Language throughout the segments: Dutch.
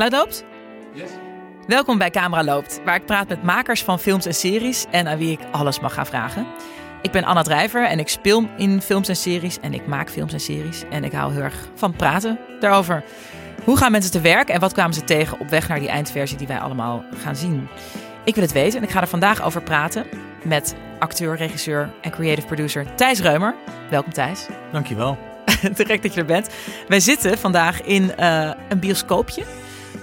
Geluid loopt? Yes. Welkom bij Camera Loopt, waar ik praat met makers van films en series en aan wie ik alles mag gaan vragen. Ik ben Anna Drijver en ik speel in films en series en ik maak films en series. En ik hou heel erg van praten daarover. Hoe gaan mensen te werk en wat kwamen ze tegen op weg naar die eindversie die wij allemaal gaan zien? Ik wil het weten en ik ga er vandaag over praten met acteur, regisseur en creative producer Thijs Reumer. Welkom Thijs. Dankjewel. Direct dat je er bent. Wij zitten vandaag in uh, een bioscoopje.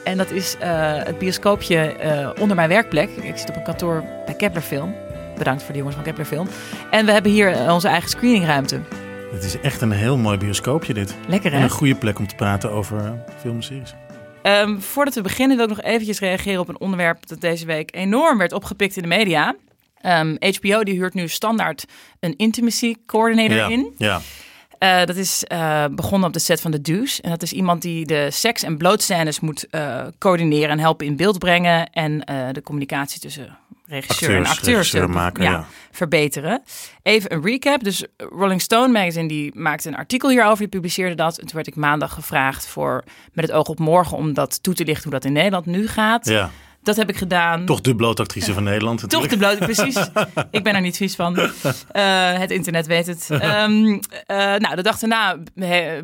En dat is uh, het bioscoopje uh, onder mijn werkplek. Ik zit op een kantoor bij Kepler Film. Bedankt voor de jongens van Kepler Film. En we hebben hier onze eigen screeningruimte. Het is echt een heel mooi bioscoopje dit. Lekker hè? En een goede plek om te praten over filmseries. Um, voordat we beginnen wil ik nog eventjes reageren op een onderwerp dat deze week enorm werd opgepikt in de media. Um, HBO die huurt nu standaard een intimacy coordinator ja, in. Ja. Uh, dat is uh, begonnen op de set van The Deuce. En dat is iemand die de seks- en blootscènes moet uh, coördineren en helpen in beeld brengen. En de communicatie tussen regisseur acteurs, en acteurs regisseur maken, ja, ja. verbeteren. Even een recap. Dus Rolling Stone magazine die maakte een artikel hierover. Die publiceerde dat. En toen werd ik maandag gevraagd voor met het oog op morgen om dat toe te lichten hoe dat in Nederland nu gaat. Ja. Dat heb ik gedaan. Toch de blootactrice van Nederland. Toch de bloot, precies. ik ben er niet vies van. Uh, het internet weet het. Um, uh, nou, de dag daarna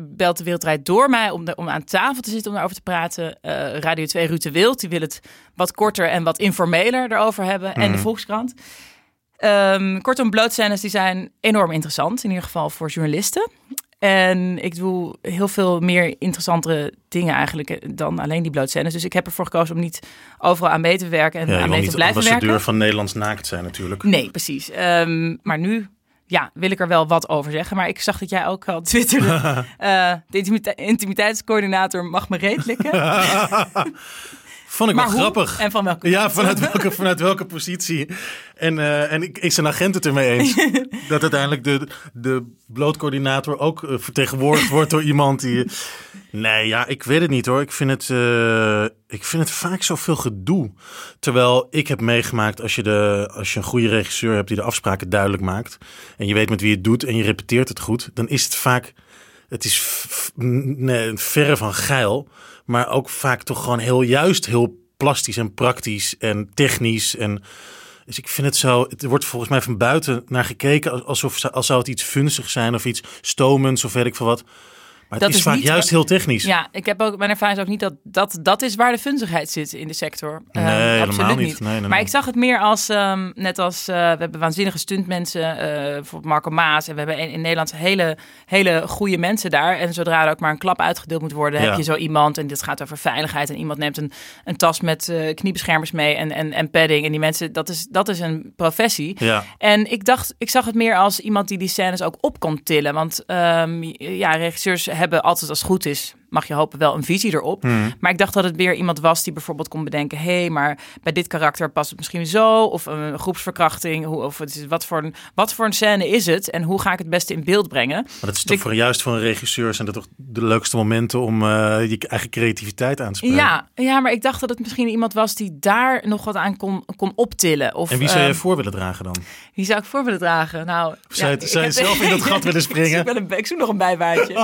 belt de Wereldrijd door mij om, de, om aan tafel te zitten om daarover te praten. Uh, Radio 2 Ruud de Wild, die wil het wat korter en wat informeler erover hebben. Mm. En de Volkskrant. Um, kortom, blootscènes die zijn enorm interessant, in ieder geval voor journalisten. En ik doe heel veel meer interessantere dingen eigenlijk dan alleen die blootscènes. Dus ik heb ervoor gekozen om niet overal aan mee te werken en ja, aan mee te blijven werken. ambassadeur van Nederlands naakt zijn natuurlijk. Nee, precies. Um, maar nu ja, wil ik er wel wat over zeggen. Maar ik zag dat jij ook al twitterde. uh, de intimite intimiteitscoördinator mag me reet likken. Vond ik maar wel hoe? grappig. En van welke Ja, vanuit welke, vanuit welke positie. En, uh, en ik, ik zijn agent het ermee eens. dat uiteindelijk de, de blootcoördinator ook uh, vertegenwoordigd wordt door iemand die... Nee, ja, ik weet het niet hoor. Ik vind het, uh, ik vind het vaak zoveel gedoe. Terwijl ik heb meegemaakt als je, de, als je een goede regisseur hebt die de afspraken duidelijk maakt. En je weet met wie je het doet en je repeteert het goed. Dan is het vaak... Het is nee, verre van geil maar ook vaak toch gewoon heel juist heel plastisch en praktisch en technisch. En dus ik vind het zo, het wordt volgens mij van buiten naar gekeken alsof als zou het iets funzig zijn of iets stomends of weet ik veel wat. Maar dat is, vaak niet, juist heel technisch. Ja, ik heb ook mijn ervaring is ook niet dat, dat dat is waar de funzigheid zit in de sector. Nee, uh, helemaal absoluut niet. niet. Nee, nee, maar nee. ik zag het meer als, um, net als uh, we hebben waanzinnige stuntmensen, uh, bijvoorbeeld Marco Maas. En we hebben in, in Nederland hele, hele goede mensen daar. En zodra er ook maar een klap uitgedeeld moet worden, Ja. heb je zo iemand. En dit gaat over veiligheid. En iemand neemt een, een tas met uh, kniebeschermers mee en, en, en padding. En die mensen, dat is, dat is een professie. Ja. En ik dacht, ik zag het meer als iemand die die scènes ook op kon tillen. Want um, ja, regisseurs hebben altijd als het goed is, mag je hopen, wel een visie erop. Hmm. Maar ik dacht dat het weer iemand was die bijvoorbeeld kon bedenken: hé, hey, maar bij dit karakter past het misschien zo. Of een groepsverkrachting. Hoe, of het is, wat, voor een, wat voor een scène is het? En hoe ga ik het beste in beeld brengen? Maar dat is Dus toch ik- voor, juist voor een regisseur zijn dat toch de leukste momenten om eh, je eigen creativiteit aan te spreken. Ja, ja, maar ik dacht dat het misschien iemand was die daar nog wat aan kon, kon optillen. Of, En wie zou je ehm, voor willen dragen dan? wie zou ik voor willen dragen? Nou, Of ik zou je heb- zelf in dat gat willen ik, springen? zoek wel een, ik zoek nog een bijbaantje.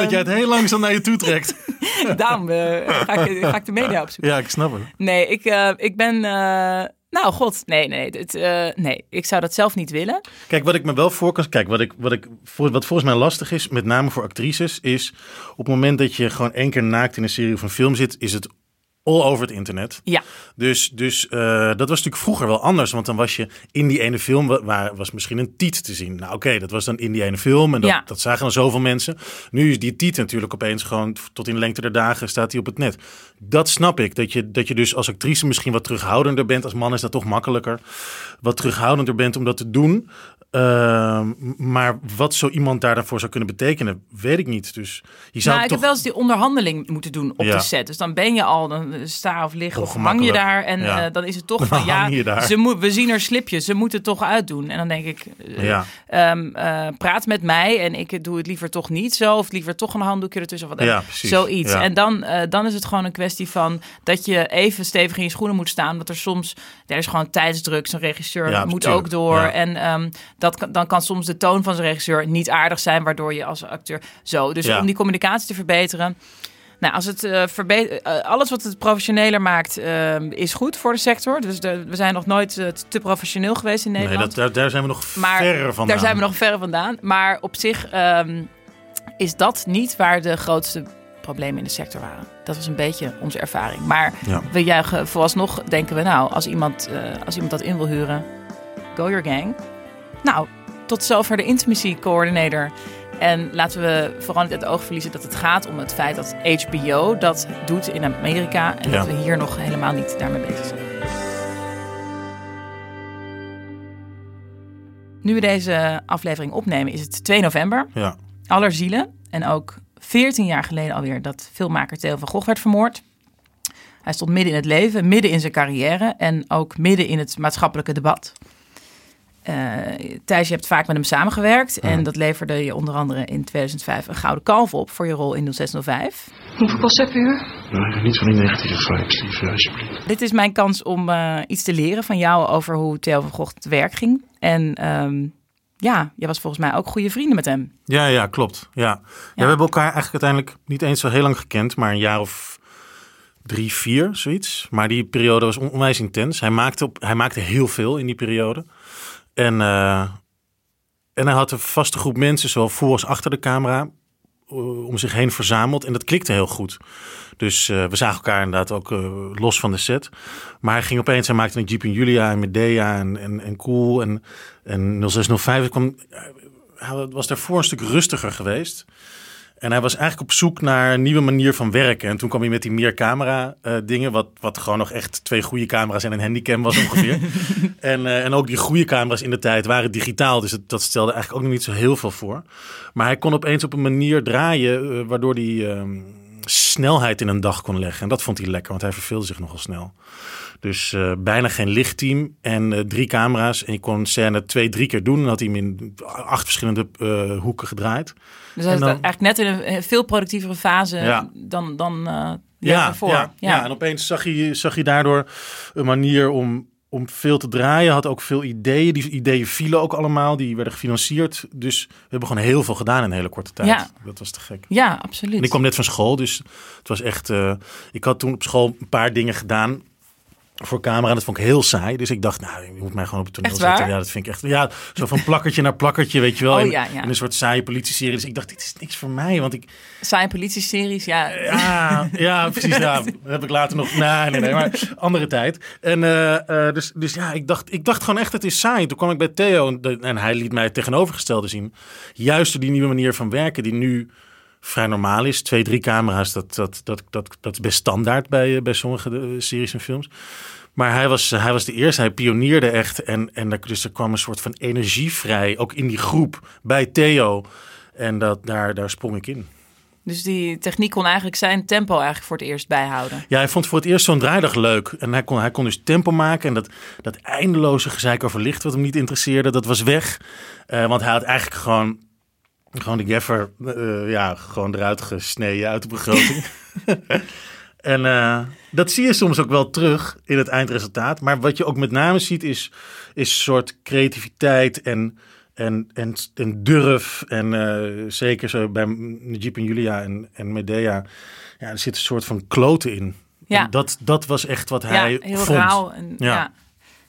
dat jij het heel langzaam naar je toe trekt. Daarom eh, ga, ik, ga ik de media opzoeken. ja, ik snap het. Nee, ik, eh, ik ben. eh, nou, god, nee, nee, dit, nee. Ik zou dat zelf niet willen. Kijk, wat ik me wel voor kan... Kijk, wat, ik, wat, ik, voor, wat volgens mij lastig is, met name voor actrices... is op het moment dat je gewoon één keer naakt in een serie of een film zit... is het all over het internet. Ja, Dus, dus eh, dat was natuurlijk vroeger wel anders. Want dan was je in die ene film, wa- waar was misschien een tiet te zien. Nou oké, dat was dan in die ene film en dat, Ja. dat zagen dan zoveel mensen. Nu is die tiet natuurlijk opeens gewoon tot in de lengte der dagen staat hij op het net. Dat snap ik, dat je, dat je dus als actrice misschien wat terughoudender bent. Als man is dat toch makkelijker. Wat terughoudender bent om dat te doen. Ehm, maar wat zo iemand daar dan voor zou kunnen betekenen, weet ik niet. Dus je zou nou, ik toch... heb wel eens die onderhandeling moeten doen op Ja. de set. Dus dan ben je al, dan sta of liggen of hang je daar. En Ja. eh, dan is het toch van, ja. Ze moet, we zien er slipjes, ze moeten het toch uitdoen. En dan denk ik, eh, Ja. ehm, eh, praat met mij en ik doe het liever toch niet zo. Of liever toch een handdoekje ertussen. Of wat Ja, precies. Zoiets. En dan, eh, dan is het gewoon een kwestie van dat je even stevig in je schoenen moet staan. Dat er soms, er is gewoon tijdsdruk. Zo'n regisseur moet tuurlijk. ook door. En ehm, dat, dan kan soms de toon van zijn regisseur niet aardig zijn, waardoor je als acteur zo. Dus Ja. om die communicatie te verbeteren. Nou, als het uh, uh, alles wat het professioneler maakt, uh, is goed voor de sector. Dus de, we zijn nog nooit te professioneel geweest in Nederland. Nee, dat, daar, daar, zijn we nog verre vandaan. Daar zijn we nog verre vandaan. Maar op zich um, is dat niet waar de grootste problemen in de sector waren. Dat was een beetje onze ervaring. Maar ja. we juichen vooralsnog, denken we, nou, als iemand, als iemand dat in wil huren, go your gang. Nou, tot zover de intimacy coördinator. En laten we vooral niet het oog verliezen dat het gaat om het feit dat HBO dat doet in Amerika. En dat we hier nog helemaal niet daarmee bezig zijn. Nu we deze aflevering opnemen is het 2 november. Ja. Allerzielen. En ook 14 jaar geleden alweer dat filmmaker Theo van Gogh werd vermoord. Hij stond midden in het leven, midden in zijn carrière en ook midden in het maatschappelijke debat. Uh, Thijs, je hebt vaak met hem samengewerkt. En dat leverde je onder andere in 2005 een gouden kalf op voor je rol in 0605. Hoeveel kost heb u? Nou, niet van die negatieve vibes, lieve, alsjeblieft. Dit is mijn kans om uh, iets te leren van jou over hoe Theo van Gogh te werk ging. En um, ja, je was volgens mij ook goede vrienden met hem. Ja, ja, klopt. Ja. ja. we hebben elkaar eigenlijk uiteindelijk niet eens zo heel lang gekend, maar een jaar of drie, vier, zoiets. Maar die periode was onwijs intens. Hij maakte, op, hij maakte heel veel in die periode. En, uh, en hij had een vaste groep mensen, zowel voor als achter de camera, uh, om zich heen verzameld. En dat klikte heel goed. Dus uh, we zagen elkaar inderdaad ook los van de set. Maar hij ging opeens, hij maakte een Jeep in Julia en Medea en, en, en Cool en, en 0605. Kwam, hij was daarvoor een stuk rustiger geweest. En hij was eigenlijk op zoek naar een nieuwe manier van werken. En toen kwam hij met die meer camera uh, dingen, wat, wat gewoon nog echt twee goede camera's en een handicam was ongeveer. en, uh, en ook die goede camera's in de tijd waren digitaal, dus het, dat stelde eigenlijk ook nog niet zo heel veel voor. Maar hij kon opeens op een manier draaien uh, waardoor hij uh, snelheid in een dag kon leggen. En dat vond hij lekker, want hij verveelde zich nogal snel. Dus uh, bijna geen lichtteam en uh, drie camera's. En je kon scène twee, drie keer doen. Dan had hij hem in acht verschillende uh, hoeken gedraaid. Dus hij dan, eigenlijk net in een veel productievere fase ja. dan, dan ja, ja, ja, ja, en opeens zag je, zag je daardoor een manier om, om veel te draaien. Had ook veel ideeën. Die ideeën vielen ook allemaal. Die werden gefinancierd. Dus we hebben gewoon heel veel gedaan in een hele korte tijd. Ja. Dat was te gek. Ja, absoluut. En ik kwam net van school. Dus het was echt... ik had toen op school een paar dingen gedaan voor camera. Dat vond ik heel saai. Dus ik dacht, nou, je moet mij gewoon op het toneel zetten. Ja, dat vind ik echt. Ja, zo van plakkertje naar plakkertje, weet je wel. Oh, in, ja, ja. in, een soort saaie politieserie. Dus ik dacht, dit is niks voor mij. Want ik. Saaie politieseries, ja. Ja, ja precies. Ja, dat heb ik later nog. Nee, nee, nee. Maar andere tijd. En uh, uh, dus, dus ja, ik dacht, ik dacht gewoon echt, het is saai. Toen kwam ik bij Theo en, de, en hij liet mij het tegenovergestelde zien. Juist door die nieuwe manier van werken, die nu vrij normaal is. Twee, drie camera's, dat, dat, dat, dat, dat is best standaard bij, bij sommige series en films. Maar hij was, hij was de eerste, hij pionierde echt. En, en dus er kwam een soort van energie vrij, ook in die groep, bij Theo. En dat, daar, daar sprong ik in. Dus die techniek kon eigenlijk zijn tempo eigenlijk voor het eerst bijhouden. Ja, hij vond voor het eerst zo'n draaidag leuk. En hij kon, hij kon dus tempo maken. En dat, dat eindeloze gezeik over licht wat hem niet interesseerde, dat was weg. Uh, want hij had eigenlijk gewoon, gewoon de gaffer uh, ja, gewoon eruit gesneden uit de begroting. En uh, dat zie je soms ook wel terug in het eindresultaat. Maar wat je ook met name ziet is, is een soort creativiteit en, en, en, en durf. En uh, zeker zo bij Najib en Julia en, en Medea. Ja, er zit een soort van kloten in. Ja. En dat, dat was echt wat hij ja, heel vond. Rauw en, ja. ja.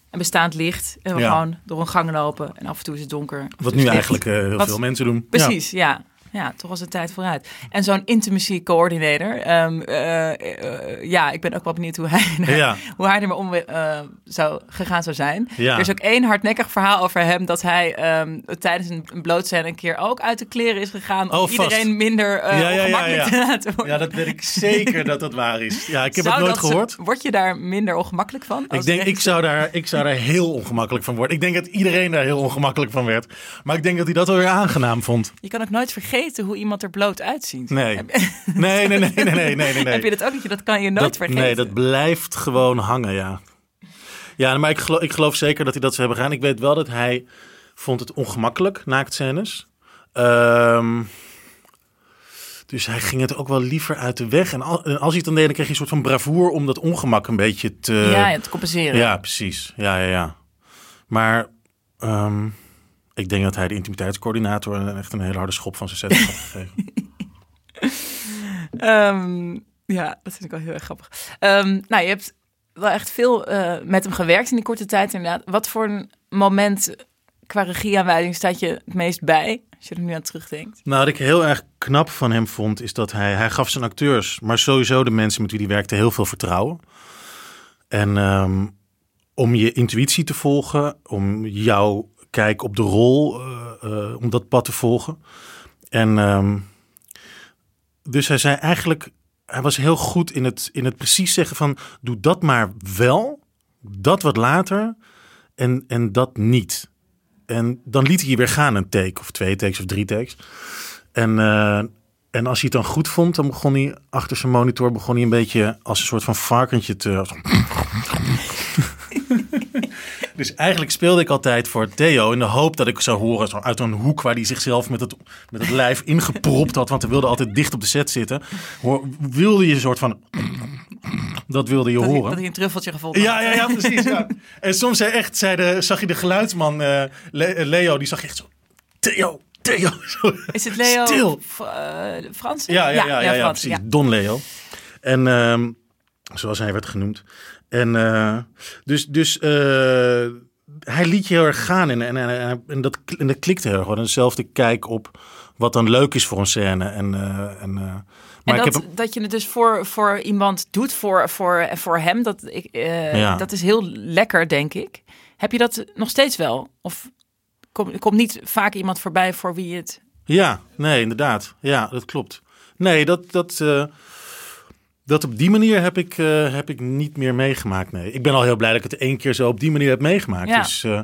En bestaand licht. En we ja. gewoon door een gang lopen. En af en toe is het donker. Wat nu eigenlijk uh, heel wat, veel mensen doen. Precies, ja. ja. Ja, toch was het tijd vooruit. En zo'n intimacy coördinator. Um, uh, uh, ja, ik ben ook wel benieuwd hoe hij, ja. hoe hij ermee om uh, zou, gegaan zou zijn. Ja. Er is ook één hardnekkig verhaal over hem... dat hij um, tijdens een, een blootscène een keer ook uit de kleren is gegaan... om oh, iedereen minder ja, ja, ongemakkelijk te laten worden. Ja, dat weet ik zeker dat dat waar is. Ja, ik heb zou het nooit gehoord. Word je daar minder ongemakkelijk van? Ik denk, ik zou, daar, ik zou daar heel ongemakkelijk van worden. Ik denk dat iedereen daar heel ongemakkelijk van werd. Maar ik denk dat hij dat wel weer aangenaam vond. Je kan ook nooit vergeten hoe iemand er bloot uitziet. Nee. Nee, nee, nee, nee, nee, nee, nee. Heb je dat ook niet? Dat kan je nooit dat, vergeten. Nee, dat blijft gewoon hangen, ja. Ja, maar ik geloof, ik geloof zeker dat hij dat zou hebben gedaan. Ik weet wel dat hij vond het ongemakkelijk, naaktscènes. Um, dus hij ging het ook wel liever uit de weg. En als hij het dan deed, dan kreeg je een soort van bravoer om dat ongemak een beetje te... Ja, ja te compenseren. Ja, precies. Ja, ja, ja. Maar... Um, ik denk dat hij de intimiteitscoördinator echt een hele harde schop van zijn set heeft gegeven. um, Ja, dat vind ik wel heel erg grappig. Ehm, nou, je hebt wel echt veel eh, met hem gewerkt in die korte tijd inderdaad. Wat voor een moment qua regieaanwijzing staat je het meest bij? Als je er nu aan terugdenkt. Nou, wat ik heel erg knap van hem vond, is dat hij, hij gaf zijn acteurs, maar sowieso de mensen met wie hij werkte, heel veel vertrouwen. En ehm, om je intuïtie te volgen, om jouw kijk op de rol, eh, eh, om dat pad te volgen. En ehm, dus hij zei eigenlijk, hij was heel goed in het, in het precies zeggen van, doe dat maar wel, dat wat later en, en dat niet. En dan liet hij weer gaan een take of twee takes of drie takes. En, eh, en als hij het dan goed vond, dan begon hij achter zijn monitor begon hij een beetje als een soort van varkentje te. Dus eigenlijk speelde ik altijd voor Theo in de hoop dat ik zou horen zo uit een hoek waar hij zichzelf met het, met het lijf ingepropt had, want hij wilde altijd dicht op de set zitten. Hoor, wilde je een soort van dat wilde je Dat hij, horen. dat hij een truffeltje gevonden Ja, had. ja, ja, precies. Ja. En soms zei echt, zei de, zag je de geluidsman eh, eh, Leo, die zag je echt zo. Theo, Theo. Zo. Is het Leo Stil. Eh, Frans? Ja, ja, ja, ja, ja, Frans, precies. Don Leo. En ehm, zoals hij werd genoemd. En eh, dus, dus eh, hij liet je heel erg gaan en, en, en, en dat, en dat klikte heel erg. gewoon. Dezelfde kijk op wat dan leuk is voor een scène. En, eh, en, maar en ik dat, heb hem, dat je het dus voor, voor iemand doet, voor, voor, voor hem, dat, ik, Ja. dat is heel lekker, denk ik. Heb je dat nog steeds wel? Of komt komt niet vaak iemand voorbij voor wie het... Ja, nee, inderdaad. Ja, dat klopt. Nee, dat, dat, dat op die manier heb ik, eh, heb ik niet meer meegemaakt. Nee, ik ben al heel blij dat ik het één keer zo op die manier heb meegemaakt. Ja. Dus eh,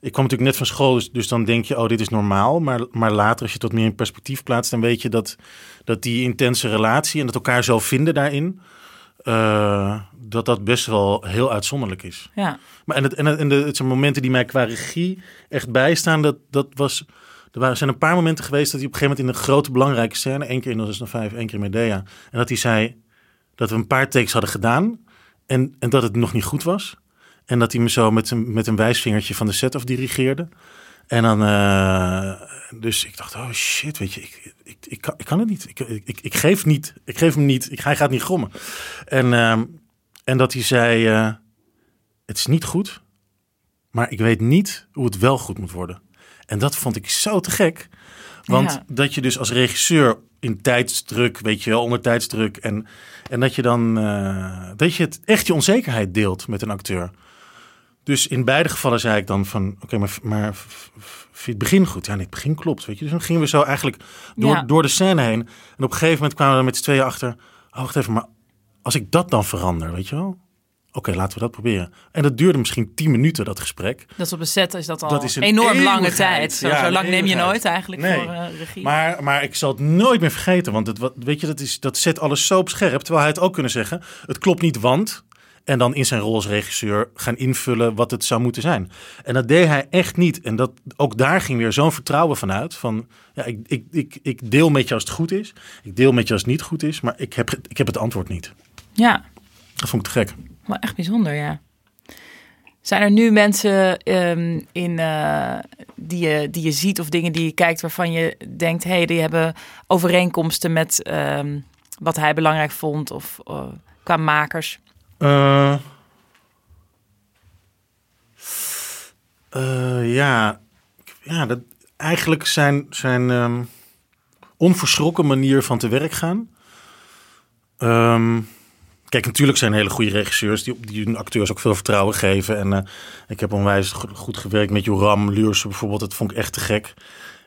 ik kwam natuurlijk net van school, dus, dus dan denk je, oh, dit is normaal. Maar, maar later, als je het wat meer in perspectief plaatst, dan weet je dat, dat die intense relatie en dat elkaar zo vinden daarin, eh, dat dat best wel heel uitzonderlijk is. Ja, Maar en, het, en, het, en de, het zijn momenten die mij qua regie echt bijstaan, dat, dat was... Er waren, zijn een paar momenten geweest dat hij op een gegeven moment in een grote belangrijke scène, één keer in 2005, één keer in Medea, en dat hij zei dat we een paar takes hadden gedaan en, en dat het nog niet goed was. En dat hij me zo met een, met een wijsvingertje van de set af dirigeerde. En dan, eh, dus ik dacht, oh shit, weet je, ik, ik, ik, kan, ik kan het niet. Ik, ik, ik, geef niet, ik geef hem niet, ik, hij gaat niet grommen. En, ehm, en dat hij zei, eh, het is niet goed, maar ik weet niet hoe het wel goed moet worden. En dat vond ik zo te gek. Want Ja. dat je dus als regisseur in tijdsdruk, weet je wel, onder tijdsdruk. En, en dat je dan, eh, dat je het echt je onzekerheid deelt met een acteur. Dus in beide gevallen zei ik dan van, oké, maar, maar het begin goed? Ja, nee, het begin klopt, weet je. Dus dan gingen we zo eigenlijk door, Ja. door de scène heen. En op een gegeven moment kwamen we er met z'n tweeën achter, oh, wacht even, maar als ik dat dan verander, weet je wel? Oké, laten we dat proberen. En dat duurde misschien tien minuten, dat gesprek. dat is op een set is dat al Dat is een enorm lange tijd. Zo, Ja, zo een lang neem je nooit eigenlijk Nee. voor eh, regie. Maar, maar ik zal het nooit meer vergeten. Want het, wat, weet je, dat, is, dat zet alles zo op scherp. Terwijl hij het ook kunnen zeggen. Het klopt niet, want... En dan in zijn rol als regisseur gaan invullen wat het zou moeten zijn. En dat deed hij echt niet. En dat, ook daar ging weer zo'n vertrouwen vanuit. Van, ja, ik, ik, ik, ik deel met je als het goed is. Ik deel met je als het niet goed is. Maar ik heb, ik heb het antwoord niet. ja, Dat vond ik te gek. Wel echt bijzonder, ja. Zijn er nu mensen ehm, in, eh, die, je, die je ziet of dingen die je kijkt waarvan je denkt, hé, hey, die hebben overeenkomsten met ehm, wat hij belangrijk vond of eh, qua makers? Eh, ja, ja dat, eigenlijk zijn, zijn ehm, onverschrokken manier van te werk gaan. Kijk, natuurlijk zijn hele goede regisseurs die, die hun acteurs ook veel vertrouwen geven. En eh, ik heb onwijs go- goed gewerkt met Joram Luursen bijvoorbeeld. Dat vond ik echt te gek.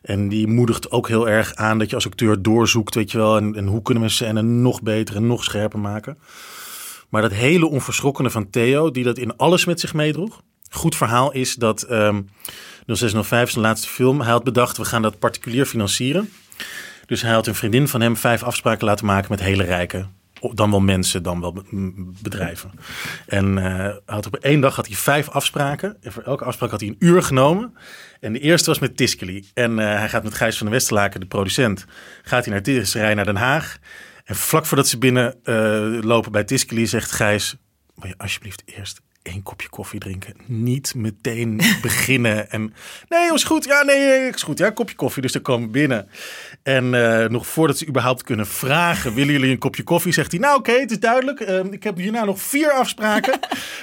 En die moedigt ook heel erg aan dat je als acteur doorzoekt, weet je wel. En, hoe kunnen we scène nog beter en nog scherper maken. Maar dat hele onverschrokkene van Theo, die dat in alles met zich meedroeg. Goed verhaal is dat ehm 0605 is de laatste film. Hij had bedacht, we gaan dat particulier financieren. Dus hij had een vriendin van hem vijf afspraken laten maken met hele rijke. Dan wel mensen, dan wel bedrijven. En hij had op één dag had hij vijf afspraken. En voor elke afspraak had hij een uur genomen. En de eerste was met Tiskely. En eh, hij gaat met Gijs van der Westerlaken, de producent, gaat hij naar naar Den Haag. En vlak voordat ze binnen eh, lopen bij Tiskely zegt Gijs, wil je alsjeblieft eerst één kopje koffie drinken. Niet meteen beginnen. En nee, is goed. Ja, nee, is goed. Ja, kopje koffie. Dus dan komen we binnen. En uh, nog voordat ze überhaupt kunnen vragen, willen jullie een kopje koffie? Zegt hij, nou oké, okay, het is duidelijk. Uh, ik heb hierna nog vier afspraken.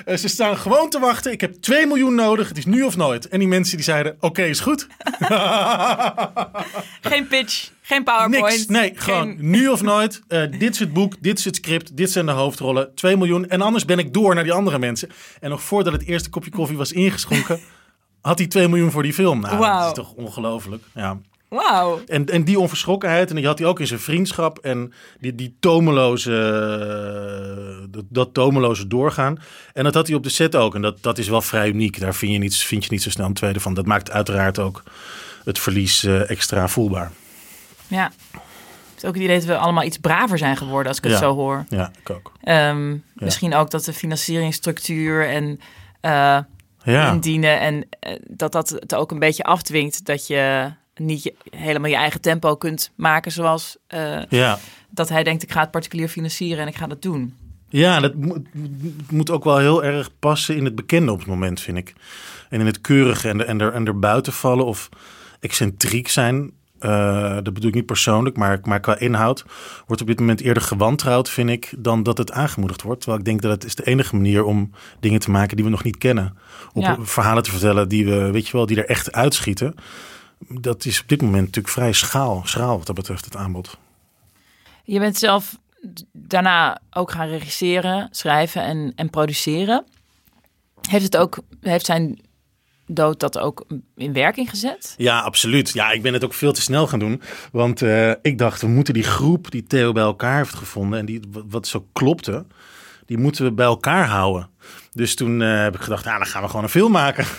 uh, ze staan gewoon te wachten. Ik heb 2 miljoen nodig. Het is nu of nooit. En die mensen die zeiden, oké, okay, is goed. Geen pitch. Geen PowerPoint. Niks. Nee, gewoon nu of nooit. Uh, dit is het boek, dit is het script, dit zijn de hoofdrollen. 2 miljoen. En anders ben ik door naar die andere mensen. En nog voordat het eerste kopje koffie was ingeschonken, had hij 2 miljoen voor die film. Nou, wow. dat is toch ongelooflijk. Ja. Wauw. En, en die onverschrokkenheid, en die had hij ook in zijn vriendschap. En die, die tomeloze, dat, dat tomeloze doorgaan. En dat had hij op de set ook. En dat, dat is wel vrij uniek. Daar vind je, niet, vind je niet zo snel een tweede van. Dat maakt uiteraard ook het verlies uh, extra voelbaar. Ja. Het is ook het idee dat we allemaal iets braver zijn geworden als ik het ja. zo hoor. Ja, ik ook. Um, ja. Misschien ook dat de financieringsstructuur en uh, ja. indienen en uh, dat dat het ook een beetje afdwingt dat je niet je, helemaal je eigen tempo kunt maken zoals uh, ja. dat hij denkt ik ga het particulier financieren en ik ga dat doen. Ja, dat moet, moet ook wel heel erg passen in het bekende op het moment, vind ik. En in het keurige en, er, en, er, en er buiten vallen of excentriek zijn. Uh, dat bedoel ik niet persoonlijk, maar, maar qua inhoud wordt op dit moment eerder gewantrouwd, vind ik, dan dat het aangemoedigd wordt. Terwijl ik denk dat het is de enige manier om dingen te maken die we nog niet kennen. Om Ja. verhalen te vertellen die we, weet je wel, die er echt uitschieten. Dat is op dit moment natuurlijk vrij schaal, schraal wat dat betreft, het aanbod. Je bent zelf daarna ook gaan regisseren, schrijven en, en produceren. Heeft het ook, heeft zijn dood dat ook in werking gezet? Ja, absoluut. Ja, ik ben het ook veel te snel gaan doen. Want eh, ik dacht, we moeten die groep die Theo bij elkaar heeft gevonden... en die, wat- zo klopte, die moeten we bij elkaar houden. Dus toen eh, heb ik gedacht, ja, dan gaan we gewoon een film maken.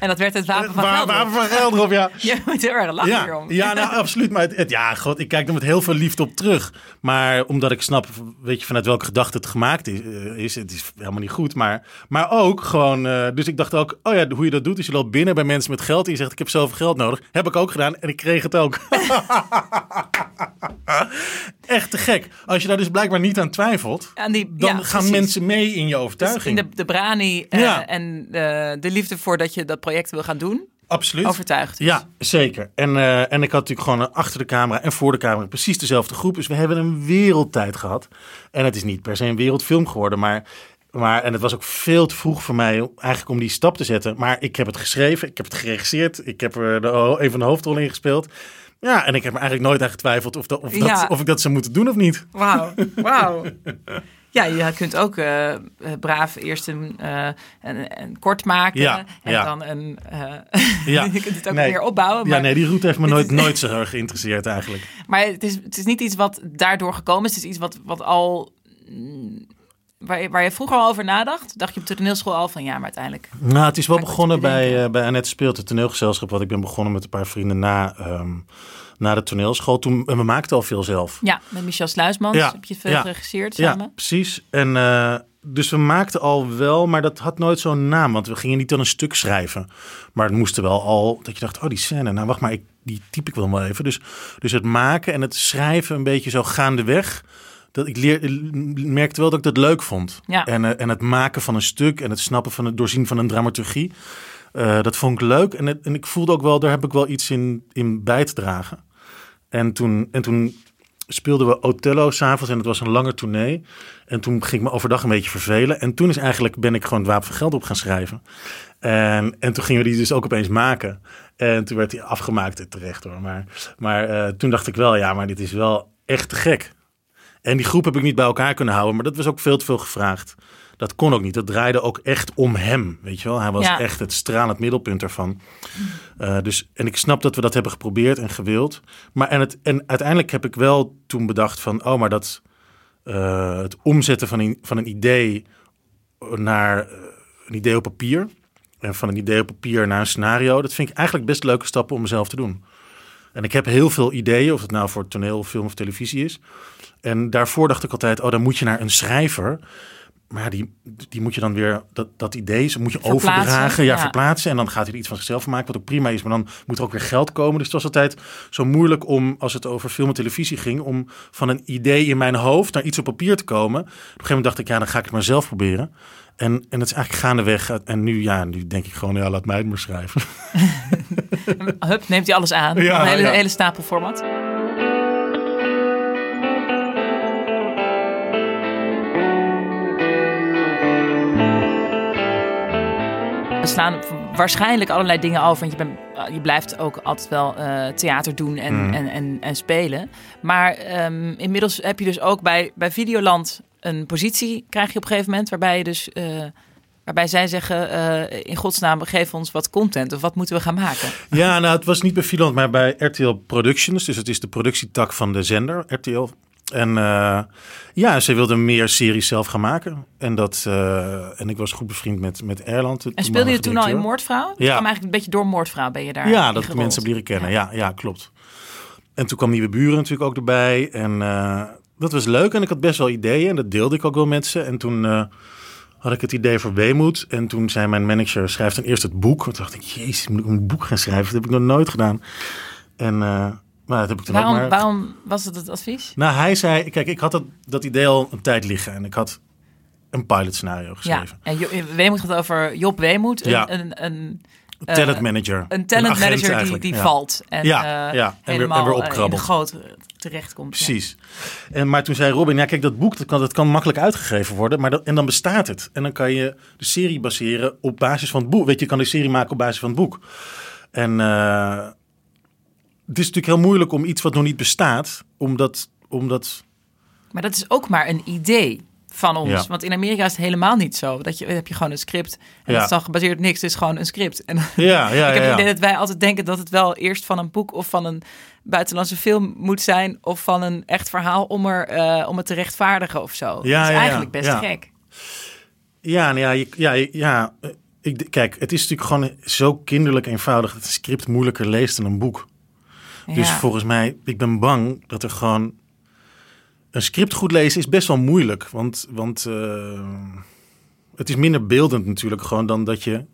En dat werd het wapen van Gelderop. Wapen van Gelderop, ja. Je moet heel erg lachen Ja, hierom. ja nou, absoluut. Maar het, het- ja, god, ik kijk er met heel veel liefde op terug. Maar omdat ik snap, weet je, vanuit welke gedachte het gemaakt is, eh, is het is helemaal niet goed. Maar, maar ook gewoon, eh, dus ik dacht ook, oh ja, hoe je dat doet, is je loopt binnen bij mensen met geld en je zegt, ik heb zoveel geld nodig. Heb ik ook gedaan en ik kreeg het ook. Echt te gek. Als je daar dus blijkbaar niet aan twijfelt, Aan die, dan ja, gaan mensen mee in je Dus overtuiging. in de, de brani eh, Ja. en de, de liefde voor dat je dat project wil gaan doen, Absoluut. overtuigd. dus. Ja, zeker. En, eh, en ik had natuurlijk gewoon achter de camera en voor de camera precies dezelfde groep. Dus we hebben een wereldtijd gehad. En het is niet per se een wereldfilm geworden, maar, maar en het was ook veel te vroeg voor mij eigenlijk om die stap te zetten. Maar ik heb het geschreven, ik heb het geregisseerd, ik heb er de, een van de hoofdrollen in gespeeld. Ja, en ik heb me eigenlijk nooit aan getwijfeld of, dat, of, dat, Ja. of ik dat zou moeten doen of niet. Wauw, wauw. Ja, je kunt ook eh, eh, braaf eerst een, eh, een, een kort maken Ja, en ja. dan een. Ja. je kunt het ook Nee. weer opbouwen. Maar, Ja, nee, die route heeft me nooit, nooit zo erg geïnteresseerd eigenlijk. maar het, is, het is niet iets wat daardoor gekomen is. Het is iets wat, wat al. mm, Waar je, waar je vroeger al over nadacht, dacht je op de toneelschool al van ja, maar uiteindelijk. Nou, het is wel begonnen bij, bij Annette Speelt, het toneelgezelschap. Wat ik ben begonnen met een paar vrienden na, ehm, na de toneelschool. Toen, en we maakten al veel zelf. Ja, met Michel Sluismans Ja, heb je veel ja, geregisseerd Ja, samen. precies. En eh, dus we maakten al wel, maar dat had nooit zo'n naam. Want we gingen niet dan een stuk schrijven. Maar het moest wel al, dat je dacht, oh die scène, nou wacht maar, ik, die typ ik wel wel even. Dus, dus het maken en het schrijven een beetje zo gaandeweg. Dat ik leer, merkte wel dat ik dat leuk vond. Ja. En, eh, en het maken van een stuk en het snappen van het doorzien van een dramaturgie. eh, dat vond ik leuk. En, het, en ik voelde ook wel, daar heb ik wel iets in, in bij te dragen. En toen, en toen speelden we Othello s'avonds en het was een lange tournee. En toen ging ik me overdag een beetje vervelen. En toen is eigenlijk, ben ik gewoon het Wapen van Geld op gaan schrijven. En, en toen gingen we die dus ook opeens maken. En toen werd die afgemaakt, eh, terecht hoor. Maar, maar eh, toen dacht ik wel, ja, maar dit is wel echt te gek. En die groep heb ik niet bij elkaar kunnen houden, maar dat was ook veel te veel gevraagd. Dat kon ook niet. Dat draaide ook echt om hem, weet je wel. Hij was Ja. echt het stralend middelpunt ervan. Eh, dus, en ik snap dat we dat hebben geprobeerd en gewild. Maar en, het, en uiteindelijk heb ik wel toen bedacht van... oh, maar dat eh, het omzetten van een, van een idee naar eh, een idee op papier... en van een idee op papier naar een scenario... dat vind ik eigenlijk best leuke stappen om mezelf te doen. En ik heb heel veel ideeën, of het nou voor toneel, film of televisie is. En daarvoor dacht ik altijd, oh, dan moet je naar een schrijver... Maar die, die moet je dan weer, dat, dat idee moet je Verplaatsen, overdragen, ja, ja. verplaatsen. En dan gaat hij er iets van zichzelf maken, wat ook prima is. Maar dan moet er ook weer geld komen. Dus het was altijd zo moeilijk om, als het over film en televisie ging, om van een idee in mijn hoofd naar iets op papier te komen. Op een gegeven moment dacht ik, ja, dan ga ik het maar zelf proberen. En, en het is eigenlijk gaandeweg. En nu, ja, nu denk ik gewoon, ja, laat mij het maar schrijven. Hup, neemt hij alles aan. Ja, een hele, ja. hele stapel format. Er slaan waarschijnlijk allerlei dingen over. Want je, bent, eh, je blijft ook altijd wel eh, theater doen en, Mm. en, en, en spelen. Maar ehm, inmiddels heb je dus ook bij, bij Videoland een positie, krijg je op een gegeven moment, waarbij je dus. eh, Waarbij zij zeggen, eh, in godsnaam, geef ons wat content. Of wat moeten we gaan maken? Ja, nou, het was niet bij Finland, maar bij RTL Productions. Dus het is de productietak van de zender, RTL. En eh, ja, ze wilden meer series zelf gaan maken. En, dat, en ik was goed bevriend met, met Erland. En speelde je toen al in. Moordvrouw? Het Ja. kwam eigenlijk een beetje door Moordvrouw ben je daar Ja, dat mensen leren kennen. Ja. Ja, klopt. En toen kwam Nieuwe Buren natuurlijk ook erbij. En dat was leuk. En ik had best wel ideeën. En dat deelde ik ook wel met ze. En toen eh, had ik het idee voor Weemoed. En toen zei mijn manager, schrijf dan eerst het boek. Want toen dacht ik, jezus, moet ik een boek gaan schrijven? Dat heb ik nog nooit gedaan. En eh, maar dat heb ik toen ook Waarom, maar... waarom was het het advies? Nou, hij zei, kijk, ik had dat, dat idee al een tijd liggen. En ik had een pilot scenario Ja, geschreven. en Jo- Weemoed gaat over Job Weemoed. Een, Ja. een, een, Een talent manager. een talent manager die, eigenlijk, die ja. valt. En, Ja, eh, ja. En weer- en weer eh, opkrabbelt. goot terechtkomt. Ja. Precies. En, maar toen zei Robin, ja kijk, dat boek dat kan, dat kan makkelijk uitgegeven worden. Maar dat, en dan bestaat het. En dan kan je de serie baseren op basis van het boek. Weet je, je kan de serie maken op basis van het boek. En eh, het is natuurlijk heel moeilijk om iets wat nog niet bestaat, omdat... omdat Maar dat is ook maar een idee van ons. Ja. Want in Amerika is het helemaal niet zo. Dat je, heb je gewoon een script. En Ja. dat is dan gebaseerd op niks. Het is gewoon een script. En ja, ja, ik heb het idee dat wij altijd denken dat het wel eerst van een boek of van een buitenlandse film moet zijn. Of van een echt verhaal om, er, eh, om het te rechtvaardigen of zo. Ja, dat is eigenlijk best gek. Ja, nou ja, ja, ja. eh, Ik, kijk, het is natuurlijk gewoon zo kinderlijk eenvoudig dat een script moeilijker leest dan een boek. Dus volgens mij, ik ben bang dat er gewoon... Een script goed lezen is best wel moeilijk. Want, want eh, het is minder beeldend natuurlijk gewoon dan dat je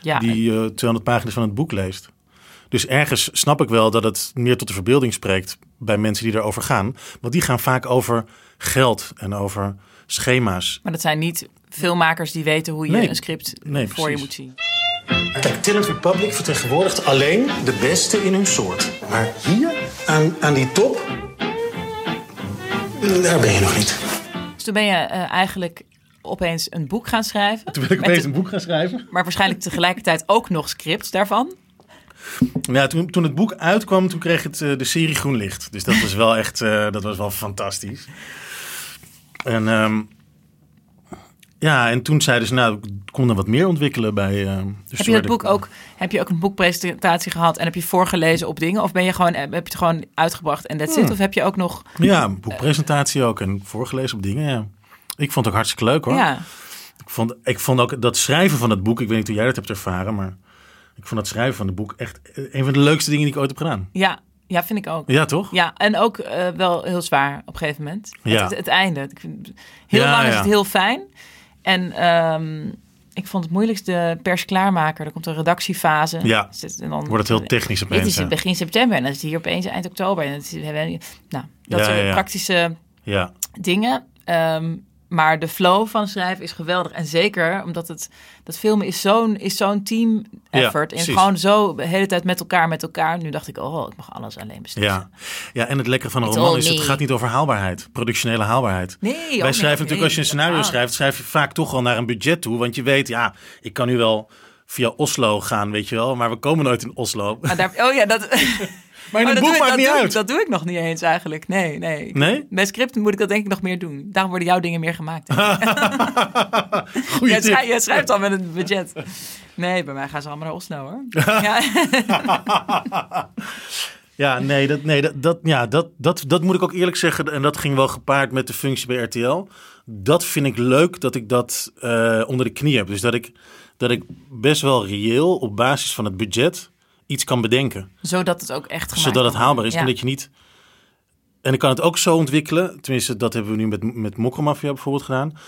ja, die eh 200 pagina's van het boek leest. Dus ergens snap ik wel dat het meer tot de verbeelding spreekt bij mensen die erover gaan. Want die gaan vaak over geld en over schema's. Maar dat zijn niet filmmakers die weten hoe je Nee. een script Nee, voor je moet zien. Kijk, Talent Republic vertegenwoordigt alleen de beste in hun soort. Maar hier, aan, aan die top, daar ben je nog niet. Dus toen ben je eh, eigenlijk opeens een boek gaan schrijven. Toen wil ik opeens een boek gaan schrijven. Maar waarschijnlijk tegelijkertijd ook nog scripts daarvan. Ja, toen, toen het boek uitkwam, toen kreeg het eh, de serie Groen Licht. Dus dat was wel echt, eh, dat was wel fantastisch. En ehm, ja, en toen zeiden ze, nou, ik kon er wat meer ontwikkelen bij. eh, Heb je het boek ook, heb je ook een boekpresentatie gehad en heb je voorgelezen op dingen? Of ben je gewoon, heb je het gewoon uitgebracht en that's Hmm. it? Of heb je ook nog, Ja, een boekpresentatie ook en voorgelezen op dingen, ja. Ik vond het ook hartstikke leuk hoor. ja, Ik, vond, ik vond ook dat schrijven van het boek, ik weet niet hoe jij dat hebt ervaren, maar ik vond het schrijven van het boek echt een van de leukste dingen die ik ooit heb gedaan. ja, ja, vind ik ook. Ja, toch? Ja, en ook eh, wel heel zwaar op een gegeven moment. Ja. Het, het einde. Ik vind, heel Ja, lang is het heel fijn. En ehm, ik vond het moeilijkste pers klaarmaken. Er komt een redactiefase. Ja. Dus En dan Wordt het heel technisch Dit opeens. is hè? begin september en dan is het hier opeens eind oktober. En dat is, we hebben- nou, dat Ja, soort ja, ja. praktische Ja, dingen. Ehm, maar de flow van schrijven is geweldig. En zeker omdat het, dat filmen is zo'n, is zo'n team Ja, effort. en gewoon zo de hele tijd met elkaar, met elkaar. Nu dacht ik, oh, ik mag alles alleen beslissen. ja. ja, en het lekkere van een It's roman is, het me. gaat niet over haalbaarheid, productionele haalbaarheid. Nee, Wij niet. schrijven natuurlijk, Nee, als je een scenario schrijft, schrijf je vaak toch wel naar een budget toe. Want je weet, ja, ik kan nu wel via Oslo gaan, weet je wel. Maar we komen nooit in Oslo. Maar daar, oh ja, dat, Maar in oh, het dat boek ik- maakt niet doe uit. Dat doe ik nog niet eens eigenlijk. Nee, nee. Nee? Bij scripten moet ik dat denk ik nog meer doen. Daarom worden jouw dingen meer gemaakt. Goeie jij, schrijft, jij schrijft al met een budget. Nee, bij mij gaan ze allemaal naar Oslo hoor. ja. Ja, nee, dat, nee dat, dat, ja, dat, dat, dat moet ik ook eerlijk zeggen. En dat ging wel gepaard met de functie bij RTL. Dat vind ik leuk dat ik dat eh, onder de knie heb. Dus dat ik, dat ik best wel reëel op basis van het budget iets kan bedenken. Zodat het ook echt zodat het haalbaar is. En dat je niet. En ik kan het ook zo ontwikkelen. Tenminste, dat hebben we nu met, met Mokromafia bijvoorbeeld gedaan.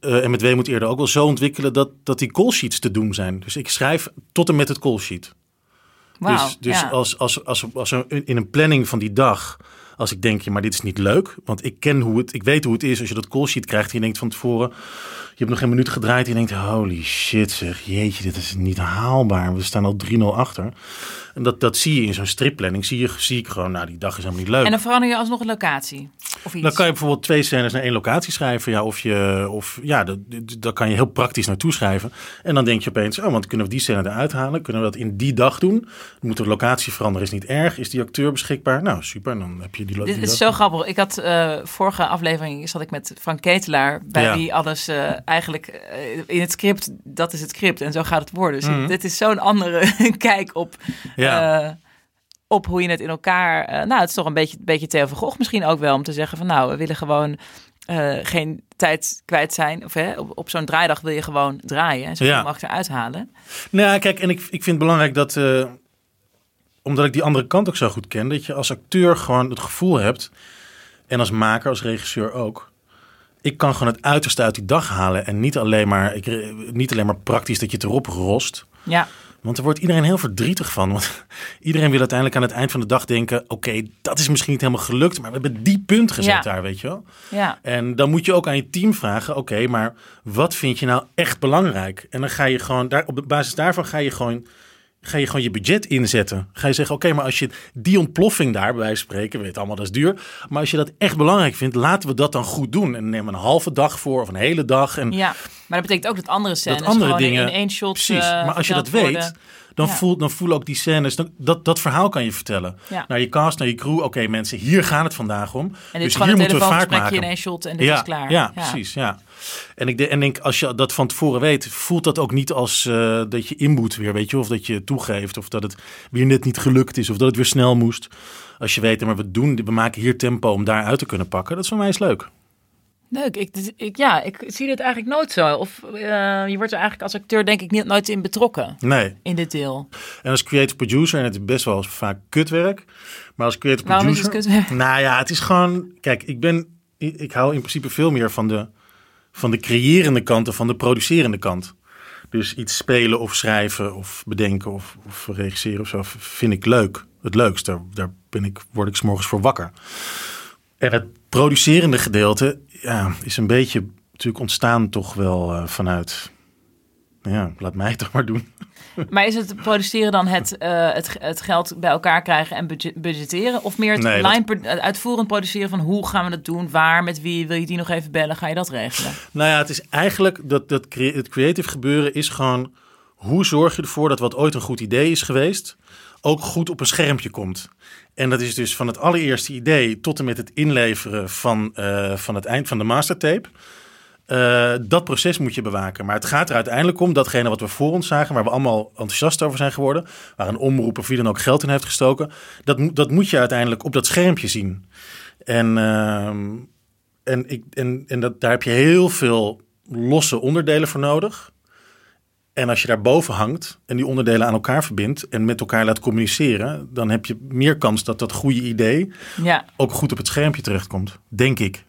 Eh, en met Weemoed eerder ook wel zo ontwikkelen dat, dat die call sheets te doen zijn. Dus ik schrijf tot en met het call sheet. Dus dus ja. als, als, als, als in een planning van die dag Als ik denk, ja, maar dit is niet leuk. Want ik ken hoe het, ik weet hoe het is als je dat call sheet krijgt. En je denkt van tevoren, je hebt nog geen minuut gedraaid. En je denkt, holy shit zeg, jeetje, dit is niet haalbaar. We staan al 3-0 achter. En dat, dat zie je in zo'n stripplanning. Zie, je, zie ik gewoon, nou die dag is helemaal niet leuk. En dan verander je alsnog een locatie. Of iets. Dan kan je bijvoorbeeld twee scènes naar één locatie schrijven. Ja, of je, of, ja dat, dat kan je heel praktisch naartoe schrijven. En dan denk je opeens, oh, want kunnen we die scène eruit halen? Kunnen we dat in die dag doen? Moet de locatie veranderen? Is niet erg? Is die acteur beschikbaar? Nou, super. Dan heb je die, Dit die is dag. zo grappig. Ik had eh, vorige aflevering zat ik met Frank Ketelaar, bij Ja. wie alles eh, eigenlijk eh, in het script, dat is het script en zo gaat het worden. Dus Mhm. dit is zo'n andere kijk op, Ja. Eh, op hoe je het in elkaar. eh, nou, het is toch een beetje, beetje Theo van Gogh misschien ook wel om te zeggen van nou, we willen gewoon eh, geen tijd kwijt zijn. Of hè, op, op zo'n draaidag wil je gewoon draaien en zoveel Ja. mogelijk eruit halen. Nou, ja, kijk, en ik, ik vind het belangrijk dat, omdat ik die andere kant ook zo goed ken, dat je als acteur gewoon het gevoel hebt, en als maker, als regisseur ook, ik kan gewoon het uiterste uit die dag halen en niet alleen maar, ik, niet alleen maar praktisch dat je het erop rost. Ja, Want er wordt iedereen heel verdrietig van. Want iedereen wil uiteindelijk aan het eind van de dag denken: oké, dat is misschien niet helemaal gelukt, maar we hebben die punt gezet Ja. daar, weet je wel. ja. En dan moet je ook aan je team vragen: oké, maar wat vind je nou echt belangrijk? En dan ga je gewoon daar, op basis daarvan ga je gewoon. Ga je gewoon je budget inzetten? Ga je zeggen: Oké, maar als je die ontploffing daar, bij wijze van spreken, weet allemaal, dat is duur. Maar als je dat echt belangrijk vindt, laten we dat dan goed doen. En neem een halve dag voor of een hele dag. En Ja, maar dat betekent ook dat andere scènes dat andere gewoon dingen. in één shot Precies. eh, maar als je dat weet, worden. Dan, Ja. voel, dan voelen ook die scènes. Dan, dat, dat verhaal kan je vertellen. Ja. Naar je cast, naar je crew. Oké, mensen, hier gaat het vandaag om. En dit dus is hier een moeten we vaart telefoongesprekje maken. in één shot en dit ja, is klaar. Ja, precies. Ja. En ik de- en denk, als je dat van tevoren weet, voelt dat ook niet als eh, dat je inboet weer, weet je, of dat je toegeeft, of dat het weer net niet gelukt is, of dat het weer snel moest. Als je weet, maar we doen, we maken hier tempo om daar uit te kunnen pakken. Dat is voor mij eens leuk. Leuk. Ik, ik, ja, ik zie dit eigenlijk nooit zo. Of eh, je wordt er eigenlijk als acteur denk ik niet, nooit in betrokken. Nee. In dit deel. En als creative producer, en het is best wel vaak kutwerk, maar als creative Waarom is producer... het kutwerk? Nou ja, het is gewoon... Kijk, ik ben... Ik, ik hou in principe veel meer van de, van de creërende kant dan van de producerende kant. Dus iets spelen of schrijven of bedenken of, of regisseren of zo vind ik leuk. Het leukst. Daar, daar ben ik, word ik 's morgens voor wakker. En het producerende gedeelte ja, is een beetje natuurlijk ontstaan toch wel eh, vanuit... Ja, laat mij het toch maar doen. Maar is het produceren dan het, eh, het, het geld bij elkaar krijgen en budget- budgetteren? Of meer het Nee, dat- line pro- het uitvoerend produceren van hoe gaan we dat doen? Waar, met wie? Wil je die nog even bellen? Ga je dat regelen? Nou ja, het is eigenlijk dat, dat crea- het creative gebeuren is gewoon hoe zorg je ervoor dat wat ooit een goed idee is geweest, ook goed op een schermpje komt. En dat is dus van het allereerste idee tot en met het inleveren van, eh, van het eind van de mastertape. Eh, dat proces moet je bewaken. Maar het gaat er uiteindelijk om datgene wat we voor ons zagen, waar we allemaal enthousiast over zijn geworden, waar een omroep of wie dan ook geld in heeft gestoken, dat, dat moet je uiteindelijk op dat schermpje zien. En, ehm, en, ik, en, en dat, daar heb je heel veel losse onderdelen voor nodig. En als je daarboven hangt en die onderdelen aan elkaar verbindt en met elkaar laat communiceren, dan heb je meer kans dat dat goede idee Ja, ook goed op het schermpje terechtkomt. Denk ik.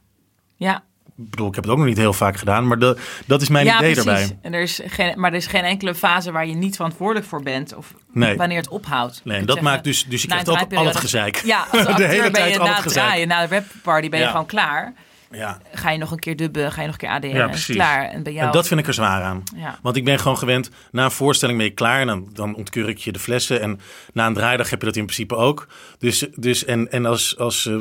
ja. Ik bedoel, ik heb het ook nog niet heel vaak gedaan, maar de, dat is mijn ja, idee precies. daarbij. En er is geen, maar er is geen enkele fase waar je niet verantwoordelijk voor bent. Of Nee. wanneer het ophoudt. Nee, Ik en dat zeggen, maakt dus, dus je een krijgt ook al het gezeik. Ja, als de hele ben tijd je al het gezeik. draaien, na de rapparty ben je Ja. gewoon klaar. Ja. Ga je nog een keer dubben, ga je nog een keer ADR, Ja, precies. klaar. En bij jou... En dat vind ik er zwaar aan. Ja. Want ik ben gewoon gewend, na een voorstelling ben je klaar en dan, dan ontkeur ik je de flessen. En na een draaidag heb je dat in principe ook. Dus, dus en, en als, als eh,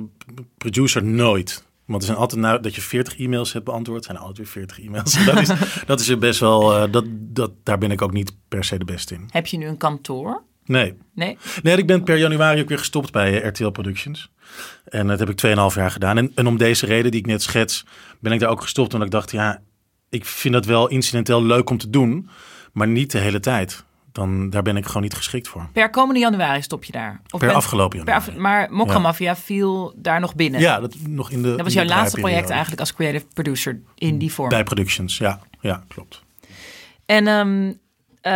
producer nooit. Want er zijn altijd nou, dat je 40 e-mails hebt beantwoord, zijn altijd weer 40 e-mails. dat, is, dat is er best wel, eh, dat, dat, daar ben ik ook niet per se de beste in. Heb je nu een kantoor? Nee. Nee? Nee, ik ben per januari ook weer gestopt bij eh, RTL Productions. En dat heb ik 2,5 jaar gedaan. En, en om deze reden die ik net schets, ben ik daar ook gestopt. Omdat ik dacht, ja, ik vind dat wel incidenteel leuk om te doen, maar niet de hele tijd. Dan, daar ben ik gewoon niet geschikt voor. Per komende januari stop je daar? Of Per bent- afgelopen per januari. af- maar Mokka Mafia viel daar nog binnen? Ja, dat nog in de. Dat was jouw laatste project eigenlijk als creative producer in die vorm. Bij Productions, ja. Ja, klopt. En ehm, eh,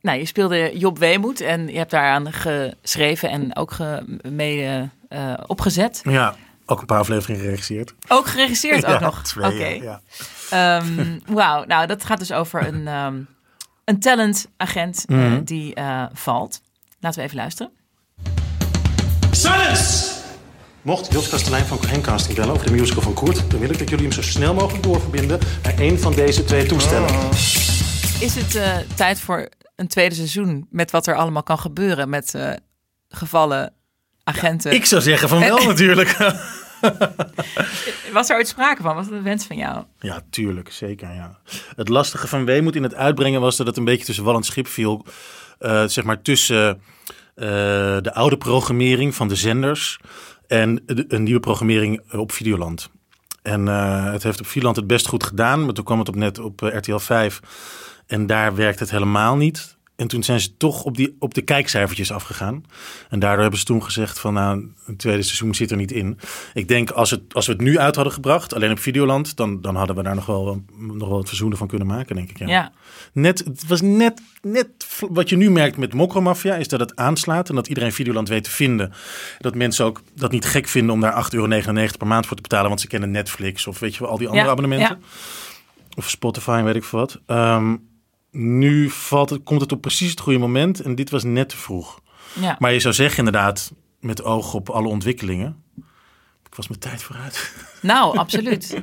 nou, je speelde Job Weemoed en je hebt daaraan geschreven en ook ge, mede eh, opgezet. Ja, ook een paar afleveringen geregisseerd. Ook geregisseerd ook ja, nog. twee, Oké. ja. Ehm, Wauw, nou dat gaat dus over een, ehm een talentagent eh, Mhm. die eh, valt. Laten we even luisteren. Silence! Mocht Jos Kastelein van Cohen Casting bellen over de musical van Koert... dan wil ik dat jullie hem zo snel mogelijk doorverbinden naar één van deze twee toestellen. Is het eh, tijd voor een tweede seizoen met wat er allemaal kan gebeuren met eh, gevallen agenten? Ik zou zeggen van wel natuurlijk. Was er ooit sprake van? Was dat een wens van jou? Ja, tuurlijk, zeker. Ja. Het lastige van Weemoed in het uitbrengen was dat het een beetje tussen wal en schip viel. Eh, zeg maar tussen de oude programmering van de zenders en de- een nieuwe programmering op Videoland. En het heeft op Videoland het best goed gedaan, maar toen kwam het op net op RTL 5 en daar werkte het helemaal niet. En toen zijn ze toch op, die, op de kijkcijfertjes afgegaan. En daardoor hebben ze toen gezegd van nou, een tweede seizoen zit er niet in. Ik denk als, het, als we het nu uit hadden gebracht, alleen op Videoland, dan, dan hadden we daar nog wel, nog wel het verzoenen van kunnen maken, denk ik. Ja. Ja. Net, het was net, net wat je nu merkt met Mokromafia, is dat het aanslaat en dat iedereen Videoland weet te vinden. Dat mensen ook dat niet gek vinden om daar 8,99 euro per maand voor te betalen, want ze kennen Netflix of weet je wel, al die andere Ja, abonnementen. Of Spotify weet ik veel wat. Ehm, nu valt het, komt het op precies het goede moment en dit was net te vroeg. ja. Maar je zou zeggen inderdaad, met oog op alle ontwikkelingen, ik was mijn tijd vooruit. Nou, absoluut.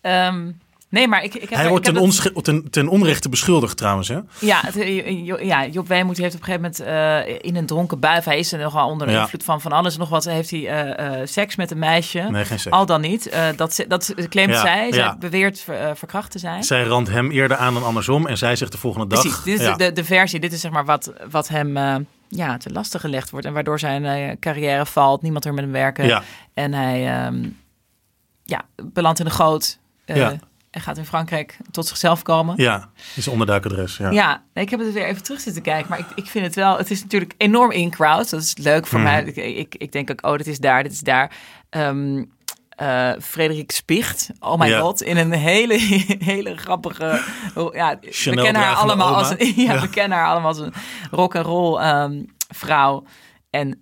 Ehm, nee, maar ik, ik heb... Hij ik wordt heb ten, dat- ten, ten onrechte beschuldigd trouwens, hè? Ja, het, eh, Jo- ja, Job Weemoed heeft op een gegeven moment eh, in een dronken bui... Hij is er nogal onder Ja. invloed van van alles en nog wat. Heeft hij eh, eh, seks met een meisje. Nee, geen seks. Al dan niet. Eh, dat, dat claimt Ja, zij. Zij ja. beweert ver- eh, verkracht te zijn. Zij randt hem eerder aan dan andersom en zij zegt de volgende dag... Precies, dit is de, de versie. Dit is zeg maar wat, wat hem eh, ja, te lastig gelegd wordt. En waardoor zijn eh, carrière valt. Niemand er met hem werken. Ja. En hij ehm, ja, belandt in de goot. eh, Ja. En gaat in Frankrijk tot zichzelf komen. ja, is onderduikadres. Ja. Ja, nee, ik heb het weer even terug zitten kijken. Maar ik, ik vind het wel... Het is natuurlijk enorm in crowd. Dat is leuk voor Mhm. mij. Ik, ik, ik denk ook, oh, dit is daar, dit is daar. Ehm eh, Frederik Spicht, oh my Ja. god, in een hele, hele grappige... oh, Ja, we kennen haar allemaal als een, ja, Ja. we kennen haar allemaal als een rock and roll ehm, vrouw en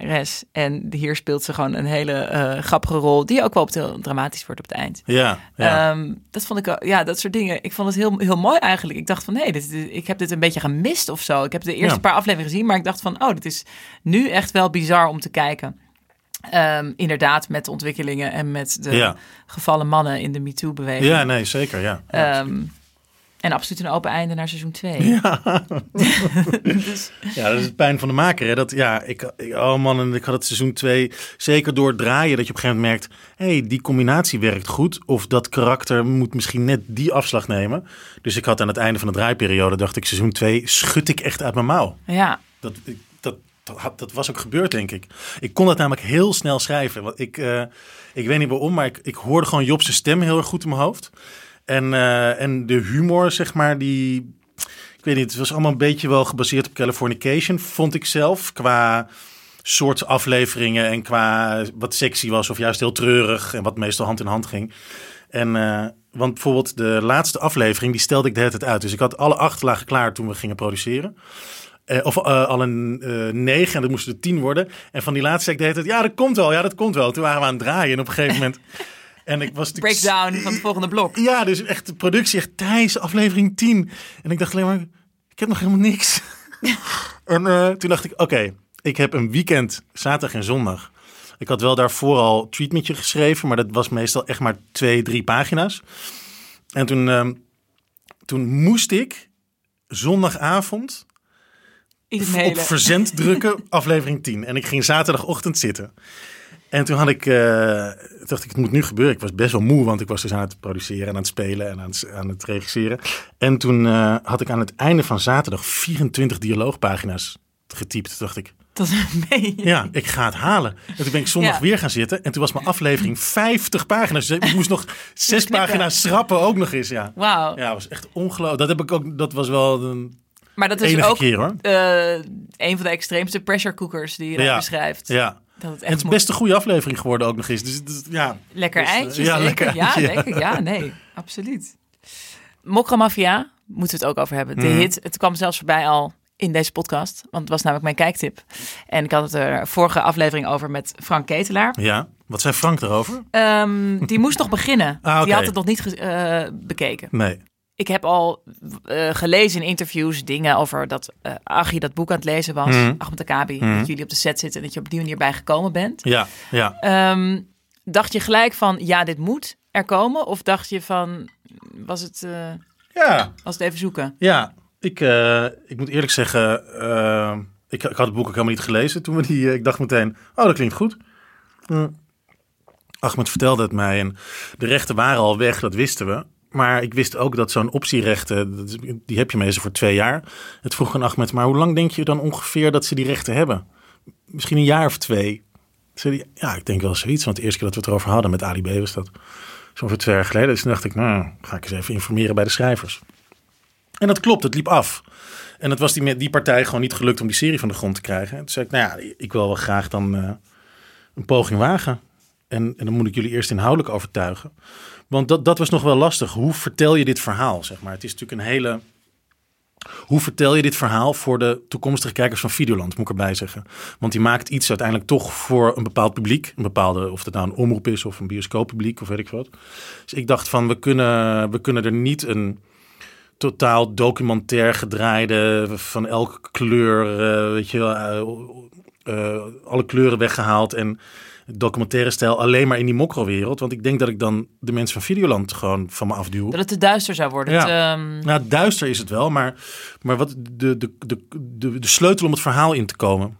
zangeres. En hier speelt ze gewoon een hele eh, grappige rol, die ook wel op heel dramatisch wordt op het eind. Ja, ja. Ehm, dat vond ik, wel- ja, dat soort dingen. Ik vond het heel, heel mooi eigenlijk. Ik dacht van, nee, dit, dit- ik heb dit een beetje gemist of zo. Ik heb de eerste Ja. paar afleveringen gezien, maar ik dacht van, oh, dit is nu echt wel bizar om te kijken. Ehm, inderdaad, met de ontwikkelingen en met de Ja. gevallen mannen in de MeToo-beweging. ja, nee, zeker. Ja. Ja. En absoluut een open einde naar seizoen 2. dus, ja, dat is het pijn van de maker. Hè? Dat, ja, ik, ik- oh man, en ik had het seizoen 2 zeker door het draaien. Dat je op een gegeven moment merkt, hey, die combinatie werkt goed. Of dat karakter moet misschien net die afslag nemen. Dus ik had aan het einde van de draaiperiode, dacht ik, seizoen 2 schud ik echt uit mijn mouw. ja, Dat, ik- dat, dat, dat was ook gebeurd, denk ik. Ik kon dat namelijk heel snel schrijven. Want ik, eh, ik weet niet waarom, maar ik, ik hoorde gewoon Job zijn stem heel erg goed in mijn hoofd. En, eh, en de humor, zeg maar, die... Ik weet niet, het was allemaal een beetje wel gebaseerd op Californication, vond ik zelf. Qua soort afleveringen en qua wat sexy was of juist heel treurig en wat meestal hand in hand ging. En, eh, want bijvoorbeeld de laatste aflevering, die stelde ik de hele tijd uit. Dus ik had alle acht lagen klaar toen we gingen produceren. Eh, of eh, al een negen en dat moesten er tien worden. En van die laatste ik de hele tijd, ja, dat komt wel, ja, dat komt wel. Toen waren we aan het draaien en op een gegeven moment... En ik was breakdown van het volgende blok. Ja, dus echt de productie, echt Thijs, aflevering 10. En ik dacht alleen maar, ik heb nog helemaal niks. en eh, toen dacht ik, oké, ik heb een weekend, zaterdag en zondag. Ik had wel daarvoor al treatmentje geschreven, maar dat was meestal echt maar twee, drie pagina's. En toen, ehm, toen moest ik zondagavond op verzend drukken, aflevering 10. En ik ging zaterdagochtend zitten. En toen had ik, eh, dacht ik, het moet nu gebeuren. Ik was best wel moe, want ik was dus aan het produceren en aan het spelen en aan het, aan het regisseren. En toen eh, had ik aan het einde van zaterdag 24 dialoogpagina's getypt. Toen dacht ik, Dat is mee. ja, ik ga het halen. En toen ben ik zondag Ja. weer gaan zitten. En toen was mijn aflevering 50 pagina's. Dus ik moest nog zes pagina's schrappen ook nog eens. Ja, Wauw. ja dat was echt ongelooflijk. Dat, heb ik ook, dat was wel een Maar dat is ook keer hoor. eh, een van de extreemste pressure cookers die je Ja. beschrijft. Ja. Dat het En echt het is moet- best een goede aflevering geworden ook nog eens. Dus, dus ja, lekker Dus, eh, ja, lekker Ja, eitje, ja. nee, absoluut. Mokra Mafia, moeten we het ook over hebben. De Mhm. hit, het kwam zelfs voorbij al in deze podcast. Want het was namelijk mijn kijktip. En ik had het er vorige aflevering over met Frank Ketelaar. ja. Wat zei Frank daarover? Ehm, die moest nog beginnen. Ah. Die had het nog niet eh, bekeken. Nee. Ik heb al eh, gelezen in interviews dingen over dat uh, Achie dat boek aan het lezen was. Mhm. Ahmed Akabi, Mhm. dat jullie op de set zitten en dat je op die manier bij gekomen bent. Ja, ja. Ehm, dacht je gelijk van, ja, dit moet er komen? Of dacht je van, was het, eh, Ja, was het even zoeken? ja. Ik, eh, ik moet eerlijk zeggen, eh, ik, ik had het boek ook helemaal niet gelezen toen we die. eh, ik dacht meteen, oh, dat klinkt goed. Hm. Ahmed vertelde het mij en de rechten waren al weg, dat wisten we. Maar ik wist ook dat zo'n optierechten, die heb je meestal voor twee jaar. Het vroeg aan Ahmed, maar hoe lang denk je dan ongeveer dat ze die rechten hebben? Misschien een jaar of twee. Ja, ik denk wel zoiets. Want de eerste keer dat we het erover hadden met Ali B was dat zo'n twee jaar geleden. Dus toen dacht ik, nou, ga ik eens even informeren bij de schrijvers. En dat klopt, het liep af. En het was die, die partij gewoon niet gelukt om die serie van de grond te krijgen. En toen zei ik, nou ja, ik wil wel graag dan eh, een poging wagen. En, en dan moet ik jullie eerst inhoudelijk overtuigen. Want dat, dat was nog wel lastig. Hoe vertel je dit verhaal, zeg maar? Het is natuurlijk een hele... Hoe vertel je dit verhaal voor de toekomstige kijkers van Videoland, moet ik erbij zeggen. Want die maakt iets uiteindelijk toch voor een bepaald publiek. Een bepaalde, of het nou een omroep is of een bioscooppubliek of weet ik wat. Dus ik dacht van, we kunnen, we kunnen er niet een totaal documentair gedraaide van elke kleur, eh, weet je wel, eh, eh, alle kleuren weggehaald en documentaire stijl alleen maar in die mokro-wereld. Want ik denk dat ik dan de mensen van Videoland gewoon van me afduw. Dat het te duister zou worden. Ja. Het, ehm, Nou, duister is het wel, maar, maar wat de, de, de, de, de sleutel om het verhaal in te komen.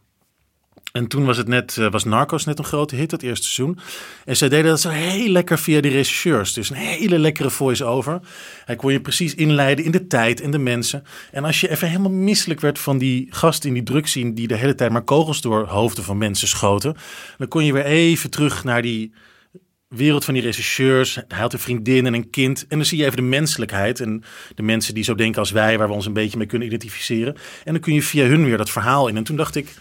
En toen was het net, eh, was Narcos net een grote hit, het eerste seizoen. En zij deden dat zo heel lekker via de regisseurs. Dus een hele lekkere voice-over. Hij kon je precies inleiden in de tijd en de mensen. En als je even helemaal misselijk werd van die gasten in die drugscene... die de hele tijd maar kogels door hoofden van mensen schoten... dan kon je weer even terug naar die wereld van die regisseurs. Hij had een vriendin en een kind. En dan zie je even de menselijkheid. En de mensen die zo denken als wij, waar we ons een beetje mee kunnen identificeren. En dan kun je via hun weer dat verhaal in. En toen dacht ik,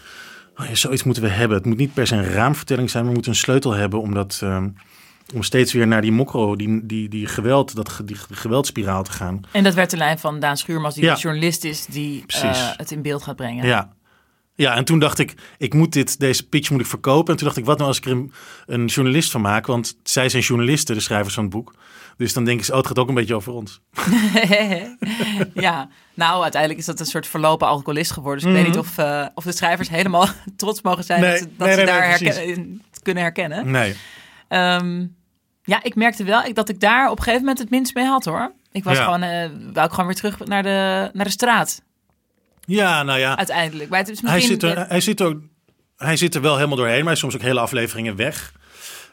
oh ja, zoiets moeten we hebben. Het moet niet per se een raamvertelling zijn, maar we moeten een sleutel hebben om dat. ehm, om steeds weer naar die mokro, die, die, die geweld, dat, die geweldspiraal te gaan. en dat werd de lijn van Daan Schuurmans, die Ja. journalist is, die eh, het in beeld gaat brengen. Ja. Ja, en toen dacht ik, ik moet dit, deze pitch moet ik verkopen. En toen dacht ik, wat nou als ik er een, een journalist van maak? Want zij zijn journalisten, de schrijvers van het boek. Dus dan denken ze, oh, het gaat ook een beetje over ons. ja, nou, uiteindelijk is dat een soort verlopen alcoholist geworden. Dus ik weet niet of, eh, of de schrijvers helemaal trots mogen zijn Nee, dat ze, dat nee, ze nee, daar herken- kunnen herkennen. Nee. Ehm, ja, ik merkte wel ik- dat ik daar op een gegeven moment het minst mee had hoor. Ik was Ja. gewoon, eh wou ik gewoon weer terug naar de, naar de straat Ja, nou ja. uiteindelijk. Maar het is Hij zit, er, hij, zit ook, hij zit er wel helemaal doorheen, maar hij is soms ook hele afleveringen weg.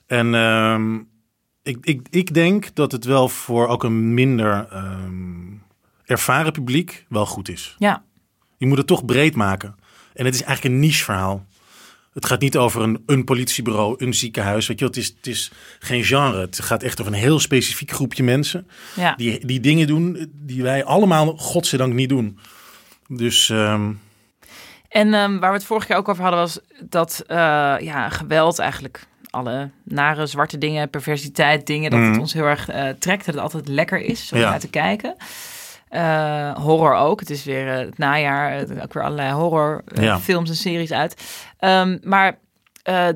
En ehm, ik, ik, ik denk dat het wel voor ook een minder ehm, ervaren publiek wel goed is. Ja, Je moet het toch breed maken. En het is eigenlijk een niche verhaal. Het gaat niet over een, een politiebureau, een ziekenhuis. Weet je, het, is, het is geen genre. Het gaat echt over een heel specifiek groepje mensen. ja. Die, die dingen doen die wij allemaal, godzijdank, niet doen. Dus ehm, En ehm, waar we het vorige keer ook over hadden was dat eh, ja, geweld eigenlijk alle nare zwarte dingen, perversiteit dingen, dat het Mhm. ons heel erg eh, trekt, dat het altijd lekker is om Ja. naar te kijken. Eh, horror ook. Het is weer eh, het najaar, ook weer allerlei horror Ja. films en series uit. Ehm, maar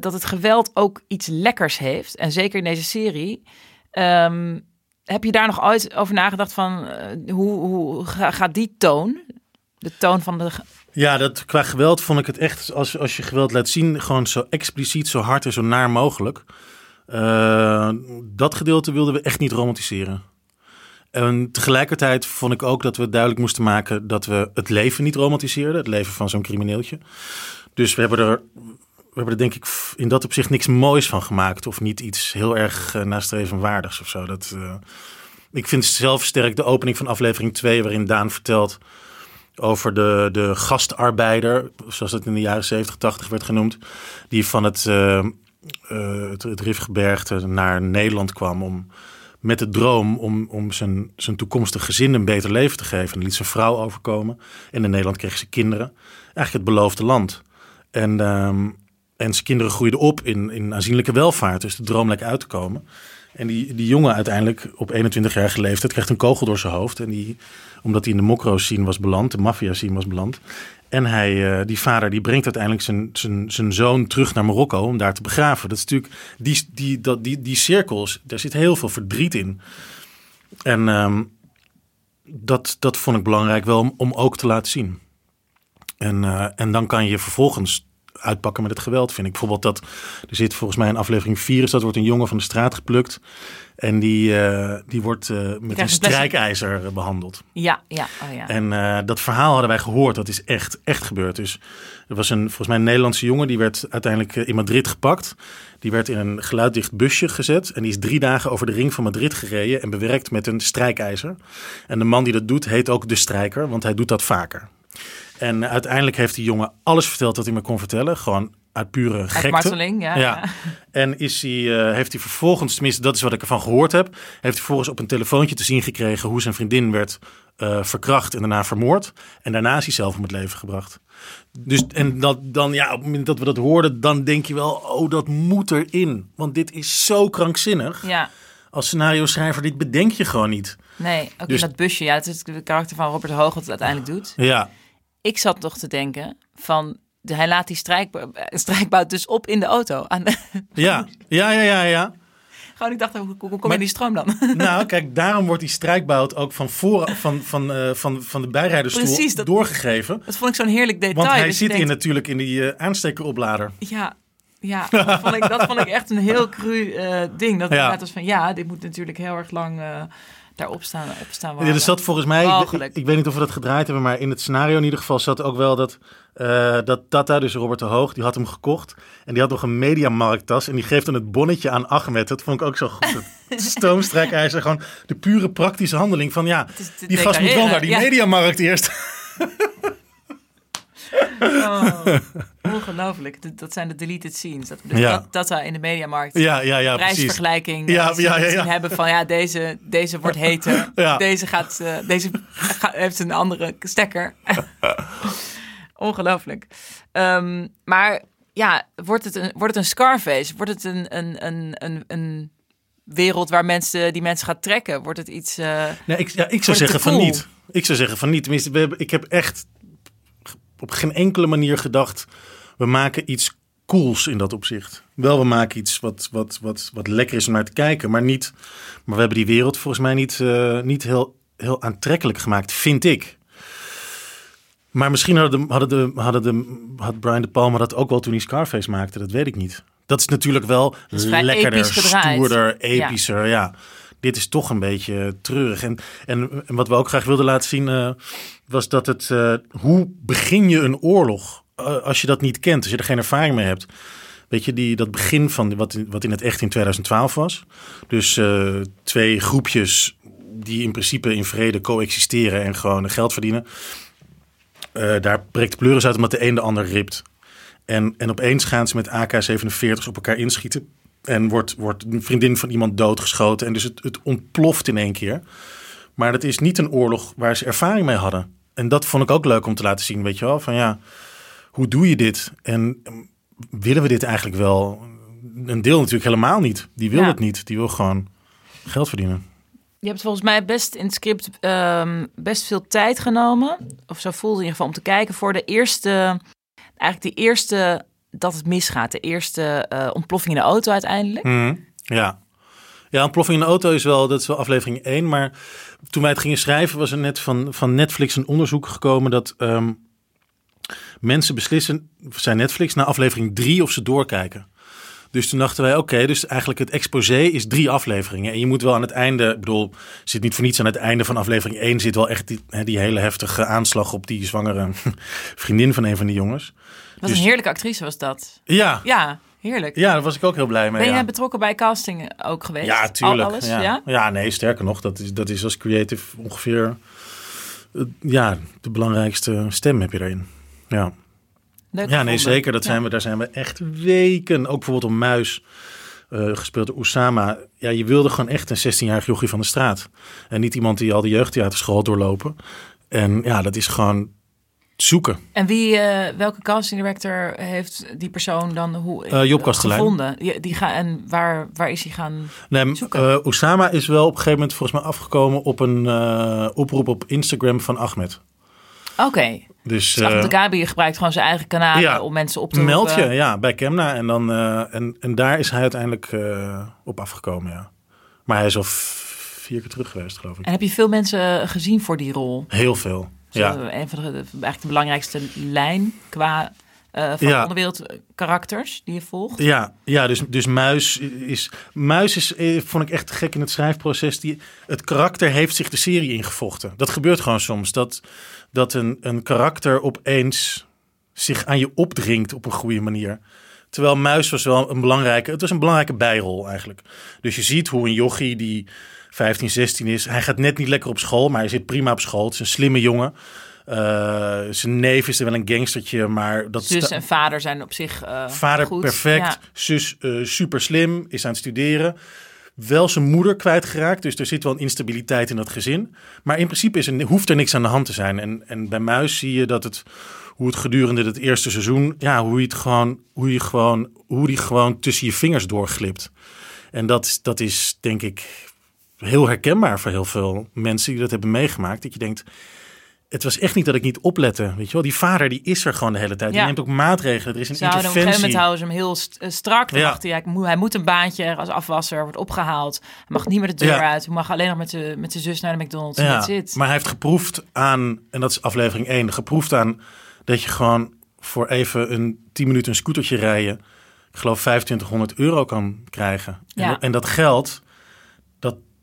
dat het geweld ook iets lekkers heeft, en zeker in deze serie. ehm, heb je daar nog ooit over nagedacht van hoe, hoe ga- gaat die toon, de toon van de ja, dat, qua geweld vond ik het echt, als, als je geweld laat zien, gewoon zo expliciet, zo hard en zo naar mogelijk. Eh, dat gedeelte wilden we echt niet romantiseren. En tegelijkertijd vond ik ook dat we duidelijk moesten maken dat we het leven niet romantiseerden. Het leven van zo'n crimineeltje. Dus we hebben er, we hebben er denk ik in dat opzicht niks moois van gemaakt. Of niet iets heel erg uh, nastrevenwaardigs of zo. Dat, uh, ik vind zelf sterk de opening van aflevering 2 waarin Daan vertelt over de, de gastarbeider, zoals het in de jaren 70, 80 werd genoemd. Die van het, uh, het, het Rifgebergte naar Nederland kwam om met de droom om, om zijn, zijn toekomstig gezin een beter leven te geven. En liet zijn vrouw overkomen. En in Nederland kreeg ze kinderen. Eigenlijk het beloofde land. En, um, en zijn kinderen groeiden op in, in aanzienlijke welvaart. Dus de droom leek uit te komen. En die, die jongen uiteindelijk op 21-jarige leeftijd kreeg een kogel door zijn hoofd. En die, omdat hij in de mokro-scene was beland, de maffia-scene was beland. En hij, uh, die vader die brengt uiteindelijk zijn, zijn, zijn zoon terug naar Marokko om daar te begraven. Dat is natuurlijk, die, die, dat, die, die cirkels, daar zit heel veel verdriet in. En um, dat, dat vond ik belangrijk wel om, om ook te laten zien. En, eh, en dan kan je vervolgens uitpakken met het geweld, vind ik. Bijvoorbeeld dat, er zit volgens mij in aflevering 4 is dat wordt een jongen van de straat geplukt. En die, eh, die wordt eh, met een strijkijzer eh, behandeld. Ja, ja, oh ja. En dat verhaal hadden wij gehoord. Dat is echt, echt gebeurd. Dus er was een, volgens mij een Nederlandse jongen. Die werd uiteindelijk in Madrid gepakt. Die werd in een geluiddicht busje gezet. En die is drie dagen over de ring van Madrid gereden. En bewerkt met een strijkijzer. En de man die dat doet, heet ook de strijker. Want hij doet dat vaker. En uiteindelijk heeft die jongen alles verteld wat hij me kon vertellen. Gewoon uit pure Uit gekte. marteling, ja. Ja. En is hij, eh, heeft hij vervolgens, tenminste dat is wat ik ervan gehoord heb, heeft hij vervolgens op een telefoontje te zien gekregen hoe zijn vriendin werd eh, verkracht en daarna vermoord. En daarna is hij zelf om het leven gebracht. Dus en dat, dan, ja, op het moment dat we dat hoorden, dan denk je wel, oh, dat moet erin. Want dit is zo krankzinnig. Ja, Als scenario schrijver, dit bedenk je gewoon niet. nee, ook Dus- in dat busje. Ja, het is het karakter van Robert Hoog wat het uiteindelijk doet. Ja, Ik zat toch te denken van... Hij laat die strijkbout, strijkbout dus op in de auto. Aan de, ja, ja, ja, ja. ja. gewoon, ik dacht, hoe, hoe kom je die stroom dan? Nou, kijk, daarom wordt die strijkbout ook van, voor, van, van, eh, van, van de bijrijdersstoel Precies, dat- doorgegeven. Dat vond ik zo'n heerlijk detail. Want hij zit hier denkt, natuurlijk in die eh, aanstekeroplader. Ja, ja dat, vond ik, dat vond ik echt een heel cru eh, ding. Dat Ja. was van, ja, dit moet natuurlijk heel erg lang eh, daarop staan, op staan Ja, er zat volgens mij, ik, Walgelijk. ik, ik weet niet of we dat gedraaid hebben, maar in het scenario in ieder geval zat ook wel dat, eh, dat Tata, dus Robert de Hoog, die had hem gekocht. En die had nog een mediamarkttas en die geeft dan het bonnetje aan Ahmed. Dat vond ik ook zo goed. Het stoomstrijkijzer, gewoon de pure praktische handeling van ja, die gast moet wel naar die ja. mediamarkt eerst. Oh, ongelooflijk. Dat, dat zijn de deleted scenes. Dat, dus Ja. dat, dat in de mediamarkt Ja, ja, ja, precies. prijsvergelijking Ja, ja, ja, ja, ja. hebben van ja, deze, deze wordt heter. Deze, gaat, eh, deze heeft een andere stekker. Ongelooflijk. Ehm, maar ja, wordt het een, wordt het een Scarface? Wordt het een, een, een, een, een wereld waar mensen, die mensen gaat trekken? Wordt het iets... eh, Nee, ik, ja, ik zou zeggen van niet. Ik zou zeggen van niet. Tenminste, we hebben, ik heb echt op geen enkele manier gedacht... we maken iets cools in dat opzicht. Wel, we maken iets wat, wat, wat, wat lekker is om naar te kijken, maar niet... Maar we hebben die wereld volgens mij niet, eh, niet heel, heel aantrekkelijk gemaakt, vind ik. Maar misschien hadden de, hadden de, hadden de, had Brian De Palma dat ook wel toen hij Scarface maakte. Dat weet ik niet. Dat is natuurlijk wel is lekkerder, stoerder, epischer. Ja. Dit is toch een beetje treurig. En, en, en wat we ook graag wilden laten zien, eh, was dat het... eh, hoe begin je een oorlog eh, als je dat niet kent, als je er geen ervaring mee hebt? Weet je, die, dat begin van wat, wat in het echt in 2012 was. Dus eh, twee groepjes die in principe in vrede coexisteren en gewoon geld verdienen. Daar breekt pleuris uit omdat de een de ander ript. En, en opeens gaan ze met AK-47's op elkaar inschieten. En wordt, wordt een vriendin van iemand doodgeschoten. En dus het, het ontploft in één keer. Maar dat is niet een oorlog waar ze ervaring mee hadden. En dat vond ik ook leuk om te laten zien. Weet je wel, van ja, hoe doe je dit? En mm, willen we dit eigenlijk wel? Een deel natuurlijk helemaal niet. Die wil Ja. het niet. Die wil gewoon geld verdienen. Je hebt volgens mij best in het script ehm, best veel tijd genomen. Of zo voelde in ieder geval om te kijken voor de eerste... Eigenlijk de eerste dat het misgaat. De eerste eh, ontploffing in de auto uiteindelijk. Mhm, Ja. Ja, een ploffing in de auto is wel, dat is wel aflevering 1. Maar toen wij het gingen schrijven, was er net van, van Netflix een onderzoek gekomen dat ehm, mensen beslissen, zijn Netflix, na aflevering 3 of ze doorkijken. Dus toen dachten wij, oké, dus eigenlijk het exposé is drie afleveringen. En je moet wel aan het einde, ik bedoel, zit niet voor niets aan het einde van aflevering 1 zit wel echt die, hè, die hele heftige aanslag op die zwangere vriendin van een van die jongens. Wat Dus- een heerlijke actrice was dat. Ja, Ja, heerlijk. ja, daar was ik ook heel blij mee. ben ja. jij betrokken bij casting ook geweest? Ja, tuurlijk. Al alles, ja. ja? nee, sterker nog, dat is, dat is als creative ongeveer eh, ja, de belangrijkste stem heb je daarin. Ja, Leuk ja nee, zeker. Dat zijn we, daar zijn we echt weken. Ook bijvoorbeeld om Muis, eh, gespeeld door Oussama. Ja, je wilde gewoon echt een 16-jarig jochie van de straat. En niet iemand die al de jeugdtheaterschool doorlopen. En ja, dat is gewoon zoeken. En wie, eh, welke casting director heeft die persoon dan hoe, Job Kastelein. gevonden? Die, die ga, en waar, waar is hij gaan... Nee, Zoeken. Oussama is wel op een gegeven moment volgens mij afgekomen op een oproep op Instagram van Ahmed. Oké, Dus, dus Ahmed Gabi gebruikt gewoon zijn eigen kanalen ja, om mensen op te Meld je, roepen. ja, bij Kemna. En, dan, en, en daar is hij uiteindelijk op afgekomen, ja. Maar hij is al vier keer terug geweest, geloof ik. En heb je veel mensen gezien voor die rol? Heel veel. Ja. Een van de, eigenlijk de belangrijkste lijn qua eh van Ja. onderwereld karakters die je volgt. Ja, ja dus, dus Muis is. Muis is, eh, vond ik echt gek in het schrijfproces. Die, het karakter heeft zich de serie ingevochten. Dat gebeurt gewoon soms. Dat, dat een, een karakter opeens zich aan je opdringt op een goede manier. Terwijl Muis was wel een belangrijke. Het was een belangrijke bijrol eigenlijk. Dus je ziet hoe een jochie die 15, 16 is. Hij gaat net niet lekker op school, maar hij zit prima op school. Het is een slimme jongen. Eh, zijn neef is er wel een gangstertje, maar dat Zus en vader zijn op zich eh, Vader goed. perfect, Ja. zus eh, super slim, is aan het studeren. Wel zijn moeder kwijtgeraakt, dus er zit wel een instabiliteit in dat gezin. Maar in principe is er, hoeft er niks aan de hand te zijn. En, en bij Muis zie je dat het, hoe het gedurende het eerste seizoen, ja, hoe je het gewoon, hoe je gewoon, hoe die gewoon tussen je vingers doorglipt. En dat, is- dat is denk ik heel herkenbaar voor heel veel mensen die dat hebben meegemaakt. Dat je denkt, het was echt niet dat ik niet oplette. Weet je wel, die vader die is er gewoon de hele tijd. Die neemt ook maatregelen. Er is een Ze houden op een gegeven interventie. moment houden ze hem heel st- eh, strak. Ja. dacht hij, moet, hij moet een baantje als afwasser, wordt opgehaald. Hij mag niet meer de deur Ja. uit. Hij mag alleen nog met zijn met zijn zus naar de McDonald's. Ja, that's it. maar hij heeft geproefd aan, en dat is aflevering 1, geproefd aan dat je gewoon voor even een 10 minuten een scootertje rijden, ik geloof 2500 euro kan krijgen. En, en dat geld,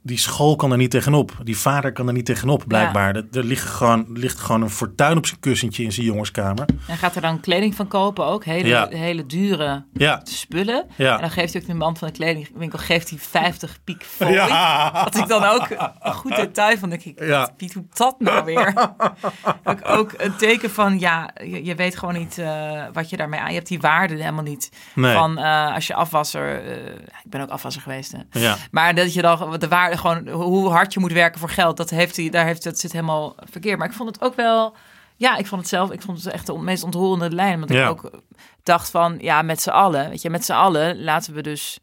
die school kan er niet tegenop. Die vader kan er niet tegenop, blijkbaar. Er, er ligt gewoon, ligt gewoon een fortuin op zijn kussentje in zijn jongenskamer. En gaat er dan kleding van kopen ook. Hele, Ja. hele dure Ja, spullen. Ja. En dan geeft hij ook de man van de kledingwinkel geeft hij 50 piek. Ja. Wat ik dan ook een goed detail van denk ik, Ja. wie doet dat nou weer? ook, ook een teken van, ja, je, je weet gewoon niet eh, wat je daarmee aan... Je hebt die waarde helemaal niet. Nee. Van eh, als je afwasser... eh, ik ben ook afwasser geweest, hè. ja. Maar dat je dan de waarde gewoon hoe hard je moet werken voor geld, dat heeft hij, daar heeft dat zit helemaal verkeerd. Maar ik vond het ook wel, ja, ik vond het zelf, ik vond het echt de meest ontroerende lijn, omdat Ja. ik ook dacht van, ja, met z'n allen, weet je, met z'n allen laten we dus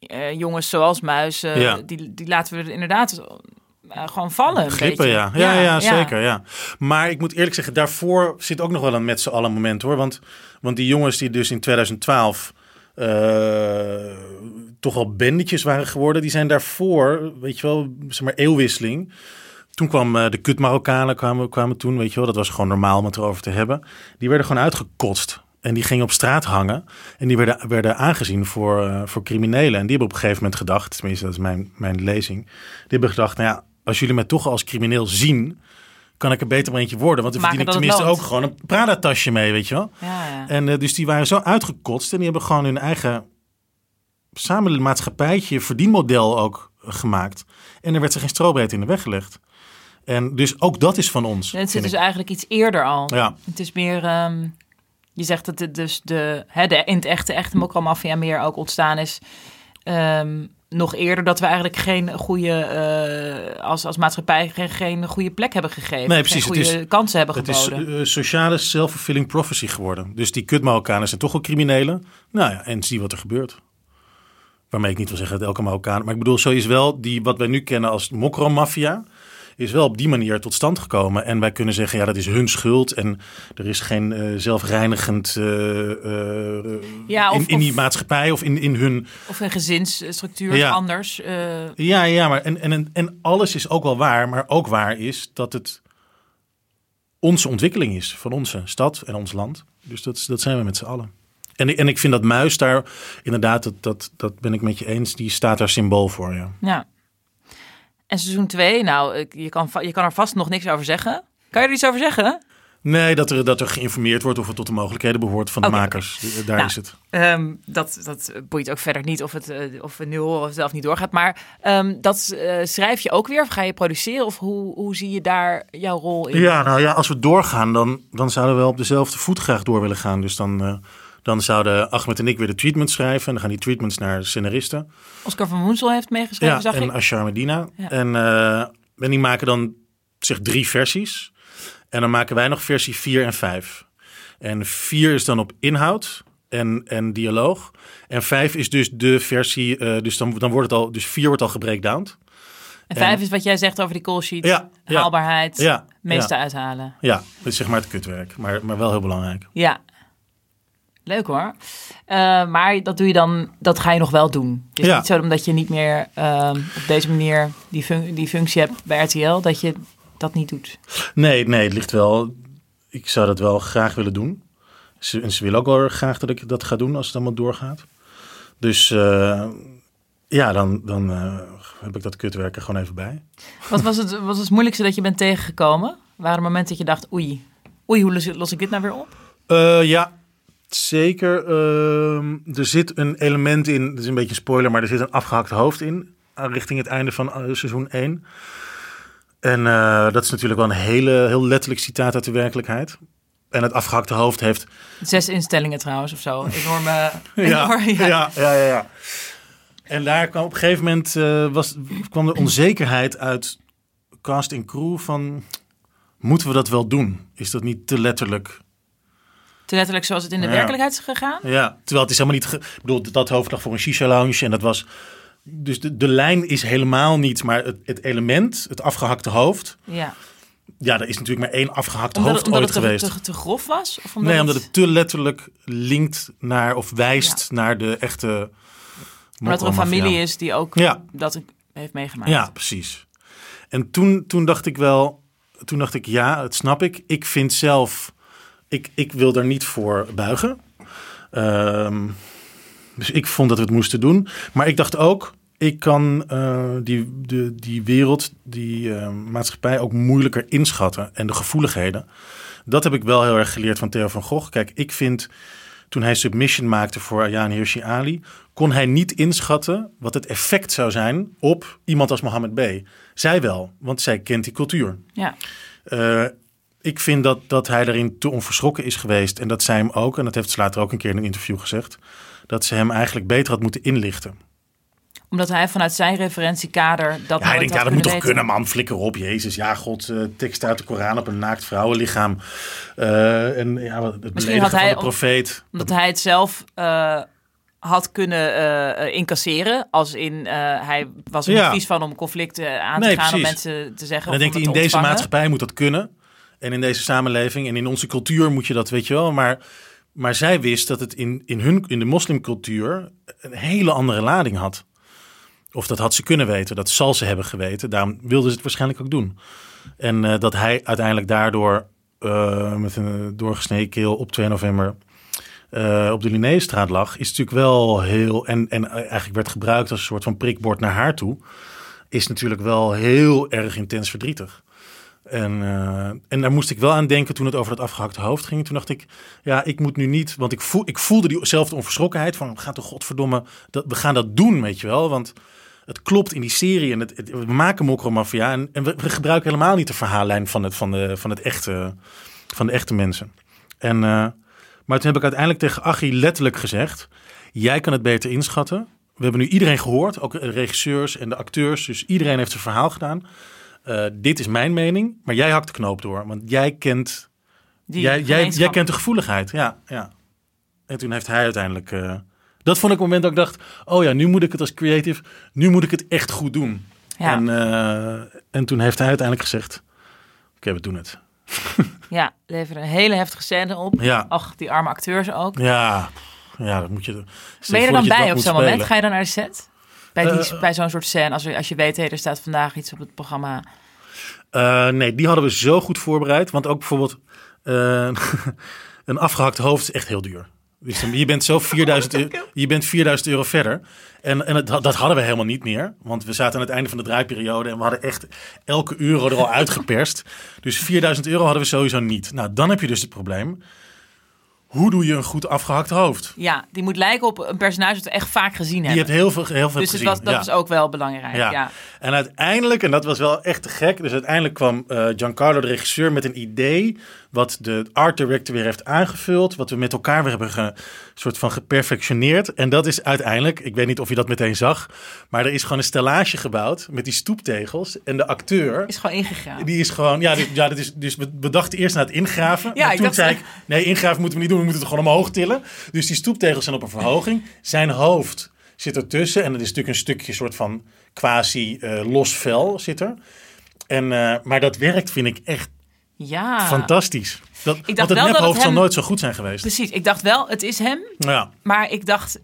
eh, jongens zoals Muis, Ja. die, die laten we er inderdaad eh, gewoon vallen. beetje. ja. Ja, ja, zeker, ja. Maar ik moet eerlijk zeggen, daarvoor zit ook nog wel een met z'n allen moment, hoor. Want, want die jongens die dus in 2012 eh, toch al bandetjes waren geworden, die zijn daarvoor, weet je wel, zeg maar eeuwwisseling. Toen kwam eh, de kut Marokkanen kwamen, kwamen toen, weet je wel, dat was gewoon normaal om het erover te hebben. Die werden gewoon uitgekotst. En die gingen op straat hangen. En die werden, werden aangezien voor, eh, voor criminelen. En die hebben op een gegeven moment gedacht, tenminste dat is mijn, mijn lezing. Die hebben gedacht, nou ja, als jullie mij toch als crimineel zien, kan ik er beter eentje worden. Want dan verdien ik tenminste ook gewoon een Prada-tasje mee, weet je wel. Ja, ja. En eh, dus die waren zo uitgekotst en die hebben gewoon hun eigen samen maatschappijtje, verdienmodel ook gemaakt. En er werd ze geen strobreed in de weg gelegd. En dus ook dat is van ons. En het zit dus ik. eigenlijk iets eerder al. Ja, Het is meer, ehm, je zegt dat het dus de, hè, de in het echte, echte mokro-maffia meer ook ontstaan is. ehm, nog eerder dat we eigenlijk geen goede, eh, als, als maatschappij, geen, geen goede plek hebben gegeven. Nee, precies. Geen Het goede kansen hebben het is geboden. eh, sociale self-fulfilling prophecy geworden. Dus die kut Marokkanen zijn toch wel criminelen. Nou ja, en zie wat er gebeurt. Waarmee ik niet wil zeggen dat elke Marokkaan... Maar ik bedoel, zo is wel die, wat wij nu kennen als mokro-maffia... is wel op die manier tot stand gekomen. En wij kunnen zeggen, ja, dat is hun schuld. En er is geen eh, zelfreinigend eh, eh, Ja, of- in, in die of- maatschappij of in, in hun... Of een gezinsstructuur Ja. anders. Ja, ja, maar en, en, en alles is ook wel waar. Maar ook waar is dat het onze ontwikkeling is van onze stad en ons land. Dus dat, dat zijn we met z'n allen. En, ik- en ik vind dat Muis daar, inderdaad, dat, dat, dat ben ik met je eens, die staat daar symbool voor. Ja. ja. En seizoen 2, nou, je kan, je kan er vast nog niks over zeggen. Kan je er iets over zeggen? Nee, dat er, dat er geïnformeerd wordt of het tot de mogelijkheden behoort van de makers. Daar Nou, is het. Ehm, dat, dat boeit ook verder niet of, het, eh, of we nu horen of het zelf niet doorgaat. Maar ehm, dat eh, schrijf je ook weer of ga je produceren? Of hoe, hoe zie je daar jouw rol in? Ja, nou ja, als we doorgaan, dan, dan zouden we wel op dezelfde voet graag door willen gaan. Dus dan, eh, dan zouden Ahmed en ik weer de treatments schrijven. En dan gaan die treatments naar scenaristen. Oscar van Woensel heeft meegeschreven, Ja, zag en ik. Ashar Medina. Ja. En, eh, en die maken dan zeg drie versies. En dan maken wij nog versie 4 en 5. En 4 is dan op inhoud en, en dialoog. En 5 is dus de versie, eh, dus dan, dan wordt het al, dus 4 wordt al gebreakdownd. En vijf is wat jij zegt over die call sheet. Ja. Haalbaarheid. Ja, meeste ja. uithalen. Ja, dat is zeg maar het kutwerk, maar, maar wel heel belangrijk. Ja. Leuk hoor. Eh, maar dat doe je dan, dat ga je nog wel doen. Het is Ja. niet zo omdat je niet meer ehm, op deze manier die, fun- die functie hebt bij RTL, dat je dat niet doet. Nee, nee, het ligt wel. Ik zou dat wel graag willen doen. Ze, en ze willen ook wel graag dat ik dat ga doen als het allemaal doorgaat. Dus eh, ja, dan, dan eh, heb ik dat kutwerk er gewoon even bij. Wat was het, was het moeilijkste dat je bent tegengekomen? Waren momenten dat je dacht, oei, oei, hoe los, los ik dit nou weer op? Ja, zeker. Ehm, er zit een element in, dat is een beetje een spoiler, maar er zit een afgehakt hoofd in. eh, richting het einde van eh, seizoen 1. En eh, dat is natuurlijk wel een hele, heel letterlijk citaat uit de werkelijkheid. En het afgehakte hoofd heeft Zes instellingen trouwens of zo. Enorme, Ja, enorme ja, ja, ja, ja. En daar kwam op een gegeven moment was, kwam de onzekerheid uit cast en crew van... Moeten we dat wel doen? Is dat niet te letterlijk? Te letterlijk zoals het in de Ja. werkelijkheid is gegaan. Ja, terwijl het is helemaal niet... Ik bedoel, dat hoofd lag voor een shisha-lounge en dat was... Dus de, de lijn is helemaal niet, maar het, het element, het afgehakte hoofd... Ja. Ja, er is natuurlijk maar één afgehakte Omdat, hoofd omdat ooit het te, geweest. te, te grof was? Of omdat nee, omdat het te letterlijk linkt naar of wijst naar de echte... omdat er een familie is die ook Ja. dat heeft meegemaakt. Ja, precies. En toen, toen dacht ik wel, toen dacht ik ja, dat snap ik. Ik vind zelf, ik, ik wil daar niet voor buigen. Ehm, dus ik vond dat we het moesten doen. Maar ik dacht ook, ik kan eh, die, de, die wereld, die eh, maatschappij ook moeilijker inschatten. En de gevoeligheden. Dat heb ik wel heel erg geleerd van Theo van Gogh. Kijk, ik vind toen hij Submission maakte voor Ayaan Hirsi Ali, kon hij niet inschatten wat het effect zou zijn op iemand als Mohammed B. Zij wel, want zij kent die cultuur. Ja. Eh, ik vind dat, dat hij daarin te onverschrokken is geweest. En dat zij hem ook, en dat heeft ze later ook een keer in een interview gezegd, dat ze hem eigenlijk beter had moeten inlichten. Omdat hij vanuit zijn referentiekader dat Ja, hij denkt, ja, dat moet toch weten. kunnen, man. Flikker op, Jezus. Ja, God, eh, tekst uit de Koran op een naakt vrouwenlichaam. Eh, en ja, het Misschien had hij de om- profeet. Omdat hij het zelf eh, had kunnen incasseren. Als in, hij was er Ja. niet vies van om conflicten aan te Nee, gaan. Om precies. mensen te zeggen. En dan of denkt om hij, in deze maatschappij moet dat kunnen. En in deze samenleving en in onze cultuur moet je dat, weet je wel. Maar, maar zij wist dat het in, in, hun, in de moslimcultuur een hele andere lading had. Of dat had ze kunnen weten, dat zal ze hebben geweten. Daarom wilde ze het waarschijnlijk ook doen. En eh, dat hij uiteindelijk daardoor eh, met een doorgesneden keel op 2 november eh, op de Linnéestraat lag, is natuurlijk wel heel. En, en eigenlijk werd gebruikt als een soort van prikbord naar haar toe. Is natuurlijk wel heel erg intens verdrietig. En, eh, en daar moest ik wel aan denken toen het over dat afgehakte hoofd ging. Toen dacht ik, ja, ik moet nu niet. Want ik, voel, ik voelde diezelfde onverschrokkenheid van, we gaan toch godverdomme, dat, we gaan dat doen, weet je wel. Want het klopt in die serie en het, we maken mokromafia. En, en we, we gebruiken helemaal niet de verhaallijn van, het, van, de, van, het echte, van de echte mensen. En, eh, maar toen heb ik uiteindelijk tegen Achie letterlijk gezegd, jij kan het beter inschatten. We hebben nu iedereen gehoord, ook de regisseurs en de acteurs. Dus iedereen heeft zijn verhaal gedaan. Eh, dit is mijn mening, maar jij hakt de knoop door. Want jij kent, Die jij, jij, jij kent de gevoeligheid. Ja, ja. En toen heeft hij uiteindelijk... eh, dat vond ik het moment dat ik dacht... Oh ja, nu moet ik het als creative... Nu moet ik het echt goed doen. Ja. En, eh, en toen heeft hij uiteindelijk gezegd... Oké, we doen het. Ja, leverde een hele heftige scène op. Ja, Ach, die arme acteurs ook. ja, ja dat moet je... Ben je er dan bij op zo'n moment? Ga je dan naar de set? Bij, die, Eh, bij zo'n soort scène, als, er, als je weet, hey, er staat vandaag iets op het programma. Eh, nee, die hadden we zo goed voorbereid. Want ook bijvoorbeeld eh, een afgehakt hoofd is echt heel duur. Dus je bent zo 4000 euro, je bent 4000 euro verder. En, en het, dat hadden we helemaal niet meer. Want we zaten aan het einde van de draaiperiode en we hadden echt elke euro er al uitgeperst. Dus 4000 euro hadden we sowieso niet. Nou, dan heb je dus het probleem. Hoe doe je een goed afgehakt hoofd? Ja, die moet lijken op een personage dat we echt vaak gezien Die hebben. hebt heel veel, heel veel dus gezien. was, dat ja. was ook wel belangrijk. Ja. Ja. En uiteindelijk, en dat was wel echt te gek. Dus uiteindelijk kwam eh, Giancarlo, de regisseur, met een idee. Wat de art director weer heeft aangevuld. Wat we met elkaar weer hebben ge, soort van geperfectioneerd. En dat is uiteindelijk, ik weet niet of je dat meteen zag. Maar er is gewoon een stellage gebouwd met die stoeptegels. En de acteur. Is gewoon ingegaan. Die is gewoon, ja, dit, ja dat is, dus we, dachten eerst naar het ingraven. Ja, maar toen dacht- zei ik, nee, ingraven moeten we niet doen, we moeten het gewoon omhoog tillen. Dus die stoeptegels zijn op een verhoging. Zijn hoofd zit ertussen en het is natuurlijk een stukje soort van quasi eh, los vel zit er. En, eh, maar dat werkt, vind ik, echt Ja. Fantastisch. Dat, dacht want het nephoofd zal hem- nooit zo goed zijn geweest. Precies. Ik dacht wel, het is hem. Ja, Maar ik dacht,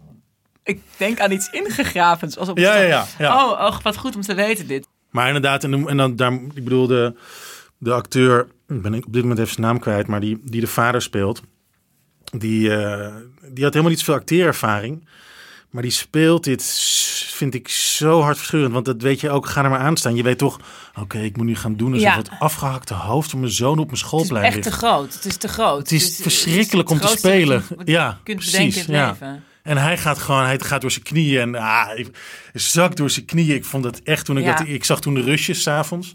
ik denk aan iets ingegravens. Als op ja, ja. ja, ja. Oh, oh, wat goed om te weten dit. Maar inderdaad, en, en dan daar, ik bedoel, de, de acteur, ik ben op dit moment even zijn naam kwijt, maar die, die de vader speelt, die, eh, die had helemaal niet zoveel acteerervaring. Maar die speelt dit, vind ik, zo hartverscheurend. Want dat weet je ook, ga er maar aan staan. Je weet toch, oké, ik moet nu gaan doen alsof Ja. het afgehakte hoofd van mijn zoon op mijn Het is schoolplein echt ligt. te groot. Het is te groot. Het is Dus, eh, verschrikkelijk het om is te het spelen. je- je Ja, kunt precies, bedenken in het ja. leven. En hij gaat gewoon, hij gaat door zijn knieën en ah, hij zakt door zijn knieën. Ik vond het echt toen ik Ja. dat, ik zag toen de rusjes s'avonds.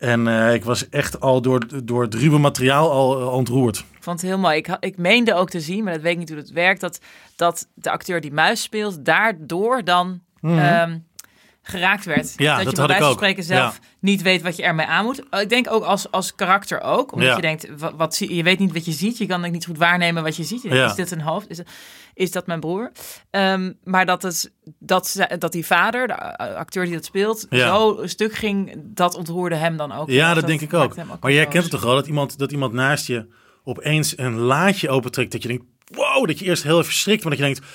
En eh, ik was echt al door, door het ruwe materiaal al eh, ontroerd. Ik vond het heel mooi. Ik, ik meende ook te zien, maar dat weet ik niet hoe het werkt, dat, dat de acteur die muis speelt, daardoor dan ehm, geraakt werd. Ja, dat, dat je had bij wijze van spreken zelf Ja. niet weet wat je ermee aan moet. Ik denk ook als, als karakter ook, omdat Ja. je denkt, wat, wat, je weet niet wat je ziet, je kan ook niet goed waarnemen wat je ziet. Je denkt, Ja. Is dit een hoofd? Is, het- is dat mijn broer? Ehm, maar dat, het, dat, dat die vader, de uh, acteur die dat speelt, zo een stuk ging, dat ontroerde hem dan ook. Ja, dat, denk ik ook. Maar jij kent het toch wel, dat iemand, dat iemand naast je opeens een laadje opentrekt. Dat je denkt, wow, dat je eerst heel even verschrikt. Maar dat je denkt,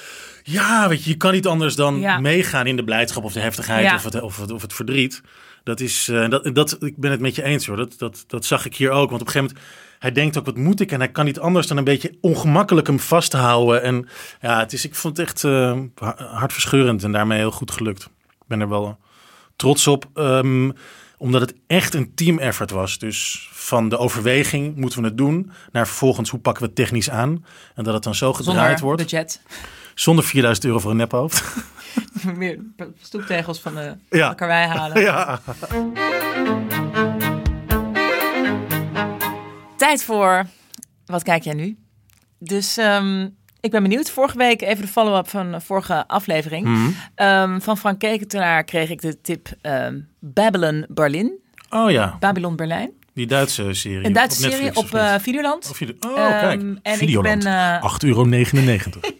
ja, weet je, je kan niet anders dan Ja. meegaan in de blijdschap of de heftigheid Ja. of, het, of, het, of het verdriet. Dat is, eh, dat, dat, ik ben het met je eens hoor. Dat, dat, dat zag ik hier ook. Want op een gegeven moment, hij denkt ook, wat moet ik? En hij kan niet anders dan een beetje ongemakkelijk hem vasthouden. En ja, het is, ik vond het echt eh, hartverscheurend en daarmee heel goed gelukt. Ik ben er wel trots op. ehm, omdat het echt een team effort was. Dus van de overweging, moeten we het doen, naar vervolgens hoe pakken we het technisch aan. En dat het dan zo gedraaid Zonder wordt. budget. Zonder 4000 euro voor een nephoofd. Meer stoeptegels van de Ja. karwei halen. ja. Tijd voor. Wat kijk jij nu? Dus ehm, ik ben benieuwd. Vorige week even de follow-up van de vorige aflevering. Mhm. Ehm, van Frank Keketenaar kreeg ik de tip ehm, Babylon Berlin. Oh ja, Babylon Berlijn. Die Duitse serie. Een Duitse op serie Netflix, op of niet? eh Videoland. Of video- Oh, Ehm, kijk. en ik Videoland. ben, eh, 8,99 euro.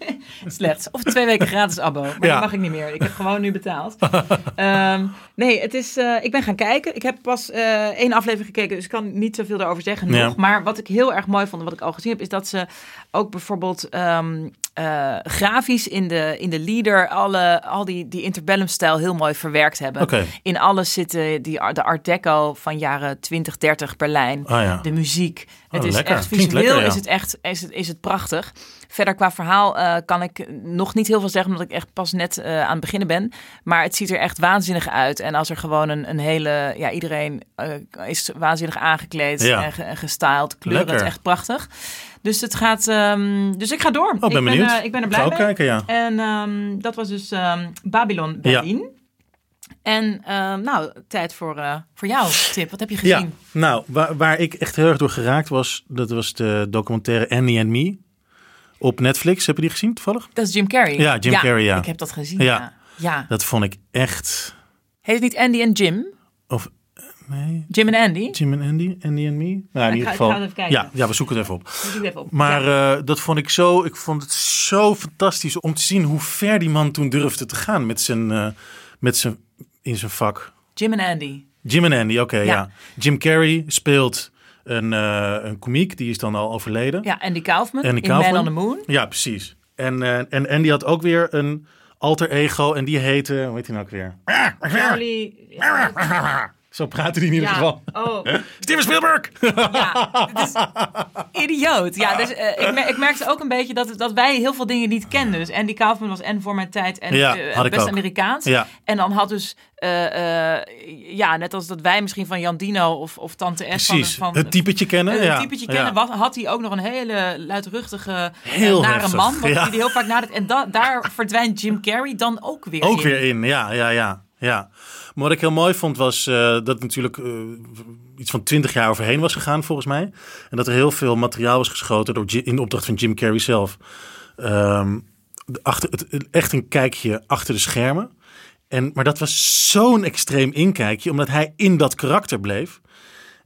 Slechts. Of twee weken gratis abo. Maar Ja. dat mag ik niet meer. Ik heb gewoon nu betaald. Ehm, nee, het is, eh, ik ben gaan kijken. Ik heb pas één aflevering gekeken, dus ik kan niet zoveel daarover zeggen nog. Ja. Maar wat ik heel erg mooi vond en wat ik al gezien heb, is dat ze ook bijvoorbeeld ehm, eh, grafisch in de, in de leader alle, al die, die interbellum-stijl heel mooi verwerkt hebben. In alles zitten die, de art deco van jaren 20, 30 Berlijn. Ah ja. De muziek. Het Oh, is lekker. echt visueel lekker, ja. is het echt is het, is het prachtig. Verder qua verhaal eh, kan ik nog niet heel veel zeggen, omdat ik echt pas net eh, aan het beginnen ben. Maar het ziet er echt waanzinnig uit. En als er gewoon een, een hele, ja, iedereen eh, is waanzinnig aangekleed Ja. en, ge- en gestyled. Kleuren, het is echt prachtig. Dus het gaat, ehm, dus ik ga door. Oh, ben ik, benieuwd. Ben, eh, ik ben er blij mee. kijken, ja. En ehm, dat was dus ehm, Babylon Berlin. En nou, tijd voor, eh, voor jou, Tip. Wat heb je gezien? Ja, nou, waar, waar ik echt heel erg door geraakt was, dat was de documentaire Annie and Me op Netflix. Heb je die gezien toevallig? Dat is Jim Carrey. Ja, Jim Carrey, ja. Ik heb dat gezien. Ja. Ja. ja. Dat vond ik echt... Heet het niet Andy en Jim? Of, eh, nee, Jim en Andy? Jim en Andy, Andy and Me? Nou, in Ik ieder ga- ik geval. ga het even kijken. ja, ja, we zoeken het even op. Even. Maar Ja. eh, dat vond ik zo, ik vond het zo fantastisch om te zien hoe ver die man toen durfde te gaan met zijn, eh, met zijn, in zijn vak. Jim en Andy. Jim en Andy, oké, ja. Ja. Jim Carrey speelt een, eh, een komiek, die is dan al overleden. Ja, Andy Kaufman Andy in Kaufman. Man on the Moon. Ja, precies. En, eh, en Andy had ook weer een alter ego en die heette, hoe heet hij nou ook weer? Charlie. Zo praten die in ieder geval. Oh, Steven Spielberg! ja. Dit is idioot. Ja, dus eh, ik, mer- ik merkte ook een beetje dat, dat wij heel veel dingen niet kenden. Dus Andy Kaufman was en voor mijn tijd en Ja, eh, best ook. Amerikaans. Ja. En dan had dus, eh, eh, ja, net als dat wij misschien van Jan Dino of, of Tante S van, Precies, van het typetje kennen. een ja. typetje Ja. kennen, wat, had hij ook nog een hele luidruchtige, Heel nare heftig, man. Wat die heel vaak nadenkt. En da- daar verdwijnt Jim Carrey dan ook weer Ook in. weer in, ja, ja, ja. Ja. Maar wat ik heel mooi vond was eh, dat natuurlijk eh, iets van twintig jaar overheen was gegaan volgens mij. En dat er heel veel materiaal was geschoten door, in opdracht van Jim Carrey zelf. Ehm, de- achter, het, echt een kijkje achter de schermen. En, maar dat was zo'n extreem inkijkje, omdat hij in dat karakter bleef.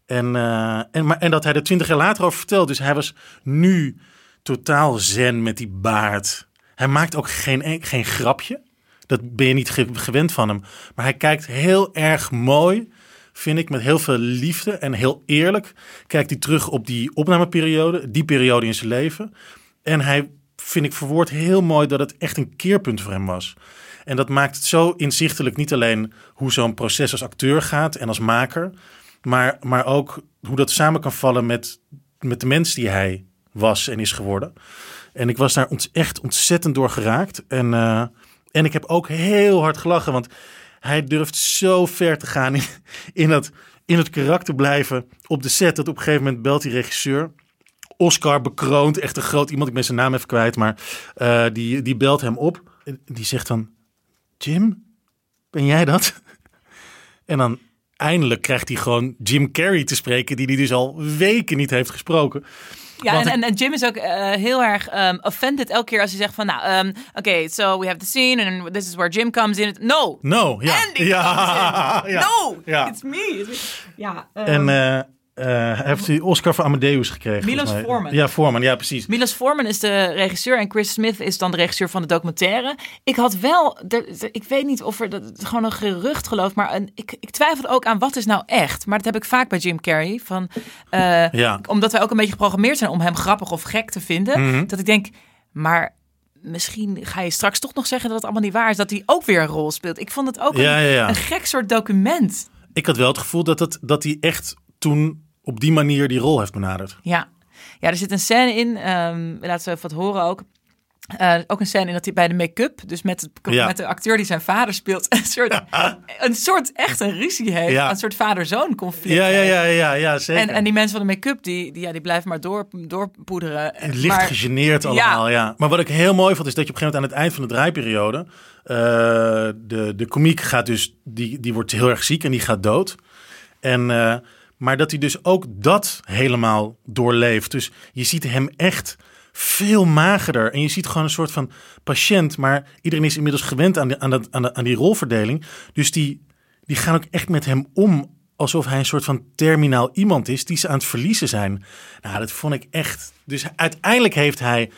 En, eh, en, maar, en dat hij er twintig jaar later over vertelt. Dus hij was nu totaal zen met die baard. Hij maakt ook geen, en- geen grapje. Dat ben je niet ge- gewend van hem. Maar hij kijkt heel erg mooi vind ik, met heel veel liefde en heel eerlijk. Kijkt hij terug op die opnameperiode, die periode in zijn leven. En hij, vind ik, verwoord heel mooi dat het echt een keerpunt voor hem was. En dat maakt het zo inzichtelijk, niet alleen hoe zo'n proces als acteur gaat en als maker, maar, maar ook hoe dat samen kan vallen met, met de mens die hij was en is geworden. En ik was daar echt ontzettend door geraakt. En, uh, en ik heb ook heel hard gelachen, want hij durft zo ver te gaan in, in, het, in het karakter blijven op de set. Dat op een gegeven moment belt die regisseur. Oscar bekroond, echt een groot iemand. Ik ben zijn naam even kwijt, maar uh, die, die belt hem op. En die zegt dan: Jim, ben jij dat? En dan eindelijk krijgt hij gewoon Jim Carrey te spreken, die hij dus al weken niet heeft gesproken. Ja, en, en, Jim is ook uh, heel erg um, offended elke keer als hij zegt van, nou, um, oké, okay, so we have the scene and this is where Jim comes in. No. No, ja. Andy ja. ja. No, ja. it's me. It's me. Ja. Um, en uh, uh, heeft hij Oscar voor Amadeus gekregen. Milos Forman. Ja, Forman, ja precies. Milos Forman is de regisseur en Chris Smith is dan de regisseur van de documentaire. Ik had wel, ik weet niet of er dat, gewoon een gerucht geloof, maar een, ik, ik twijfelde ook aan wat is nou echt. Maar dat heb ik vaak bij Jim Carrey. Van, uh, ja. Omdat wij ook een beetje geprogrammeerd zijn om hem grappig of gek te vinden. Mm -hmm. Dat ik denk, maar misschien ga je straks toch nog zeggen dat het allemaal niet waar is. Dat hij ook weer een rol speelt. Ik vond het ook ja, een, ja. een gek soort document. Ik had wel het gevoel dat, het, dat hij echt toen op die manier die rol heeft benaderd. Ja, ja er zit een scène in, um, laten we even wat horen ook. Uh, ook een scène in dat hij bij de make-up, dus met, het, ja. met de acteur die zijn vader speelt, een soort, een soort echt een ruzie heeft. Ja. Een soort vader-zoon conflict. Ja, ja, ja, ja, ja zeker. En, en die mensen van de make-up, die, die, ja, die blijven maar door, doorpoederen. Licht maar, gegeneerd allemaal, ja. ja. Maar wat ik heel mooi vond, is dat je op een gegeven moment aan het eind van de draaiperiode, uh, de, de komiek gaat dus, die, die wordt heel erg ziek en die gaat dood. En... Uh, maar dat hij dus ook dat helemaal doorleeft. Dus je ziet hem echt veel magerder. En je ziet gewoon een soort van patiënt. Maar iedereen is inmiddels gewend aan, de, aan, dat, aan, de, aan die rolverdeling. Dus die, die gaan ook echt met hem om. Alsof hij een soort van terminaal iemand is die ze aan het verliezen zijn. Nou, dat vond ik echt. Dus uiteindelijk heeft hij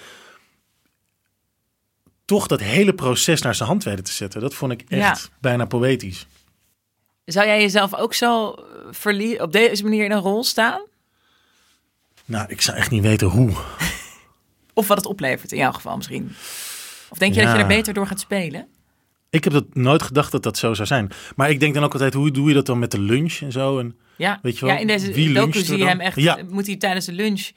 toch dat hele proces naar zijn hand weten te zetten. Dat vond ik echt ja. bijna poëtisch. Zou jij jezelf ook zo verlie op deze manier in een rol staan? Nou, ik zou echt niet weten hoe. of wat het oplevert in jouw geval misschien. Of denk je ja. dat je er beter door gaat spelen? Ik heb dat nooit gedacht dat dat zo zou zijn. Maar ik denk dan ook altijd, hoe doe je dat dan met de lunch en zo? En, ja. weet je wel, ja, in deze wie docu zie je dan? hem echt, ja. moet hij tijdens de lunch...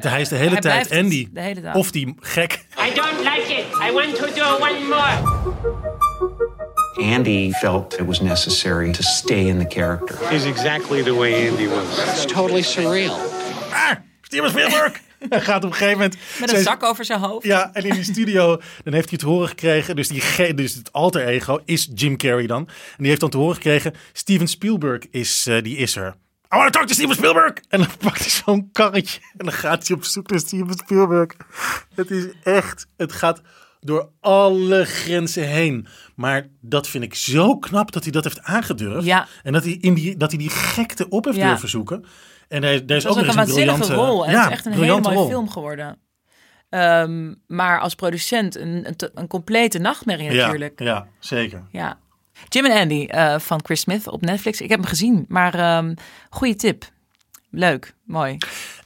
Hij is de hele hij tijd Andy. De hele dag. Of die gek. I don't like it. I want to do one more. Andy felt it was necessary to stay in the character. He's exactly the way Andy was. It's totally surreal. Ah, Steven Spielberg! Hij gaat op een gegeven moment... Met een zak over zijn hoofd. Ja, en in die studio, dan heeft hij het horen gekregen. Dus, die, dus het alter ego is Jim Carrey dan. En die heeft dan te horen gekregen, Steven Spielberg is, uh, die is er. I want to talk to Steven Spielberg! En dan pakt hij zo'n karretje en dan gaat hij op zoek naar Steven Spielberg. Het is echt, het gaat door alle grenzen heen. Maar dat vind ik zo knap dat hij dat heeft aangedurfd. Ja. En dat hij, in die, dat hij die gekte op heeft Ja. durven zoeken. En hij, daar is ook ook een waanzinnige briljante... rol. En ja, het is echt een hele mooie rol. film geworden. Ehm, maar als producent een, een, een complete nachtmerrie natuurlijk. ja, zeker. Ja. Jim en Andy eh, van Chris Smith op Netflix. Ik heb hem gezien, maar ehm goede tip. Leuk, mooi.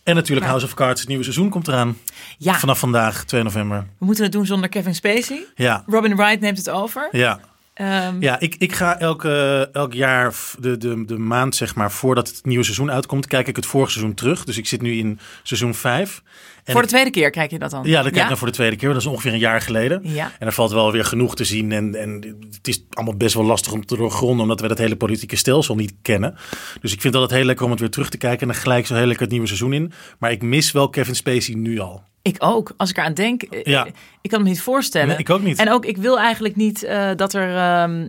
En natuurlijk Ja. House of Cards, het nieuwe seizoen komt eraan. Ja, Vanaf vandaag, 2 november. we moeten het doen zonder Kevin Spacey. Ja, Robin Wright neemt het over. ja. Ehm, Ja, ik, ik ga elke, elk jaar, de, de, de maand zeg maar, voordat het nieuwe seizoen uitkomt, kijk ik het vorige seizoen terug. Dus ik zit nu in seizoen 5. En voor de tweede keer kijk je dat dan? Ja, dat kijk ik dan voor de tweede keer. Dat is ongeveer een jaar geleden. Ja. En er valt wel weer genoeg te zien. En, en het is allemaal best wel lastig om te doorgronden, omdat we dat hele politieke stelsel niet kennen. Dus ik vind het altijd heel lekker om het weer terug te kijken. En dan gelijk zo heel lekker het nieuwe seizoen in. Maar ik mis wel Kevin Spacey nu al. Ik ook. Als ik eraan denk, eh, Ja. ik kan me niet voorstellen. Nee, ik ook niet. En ook, ik wil eigenlijk niet eh, dat er. ehm,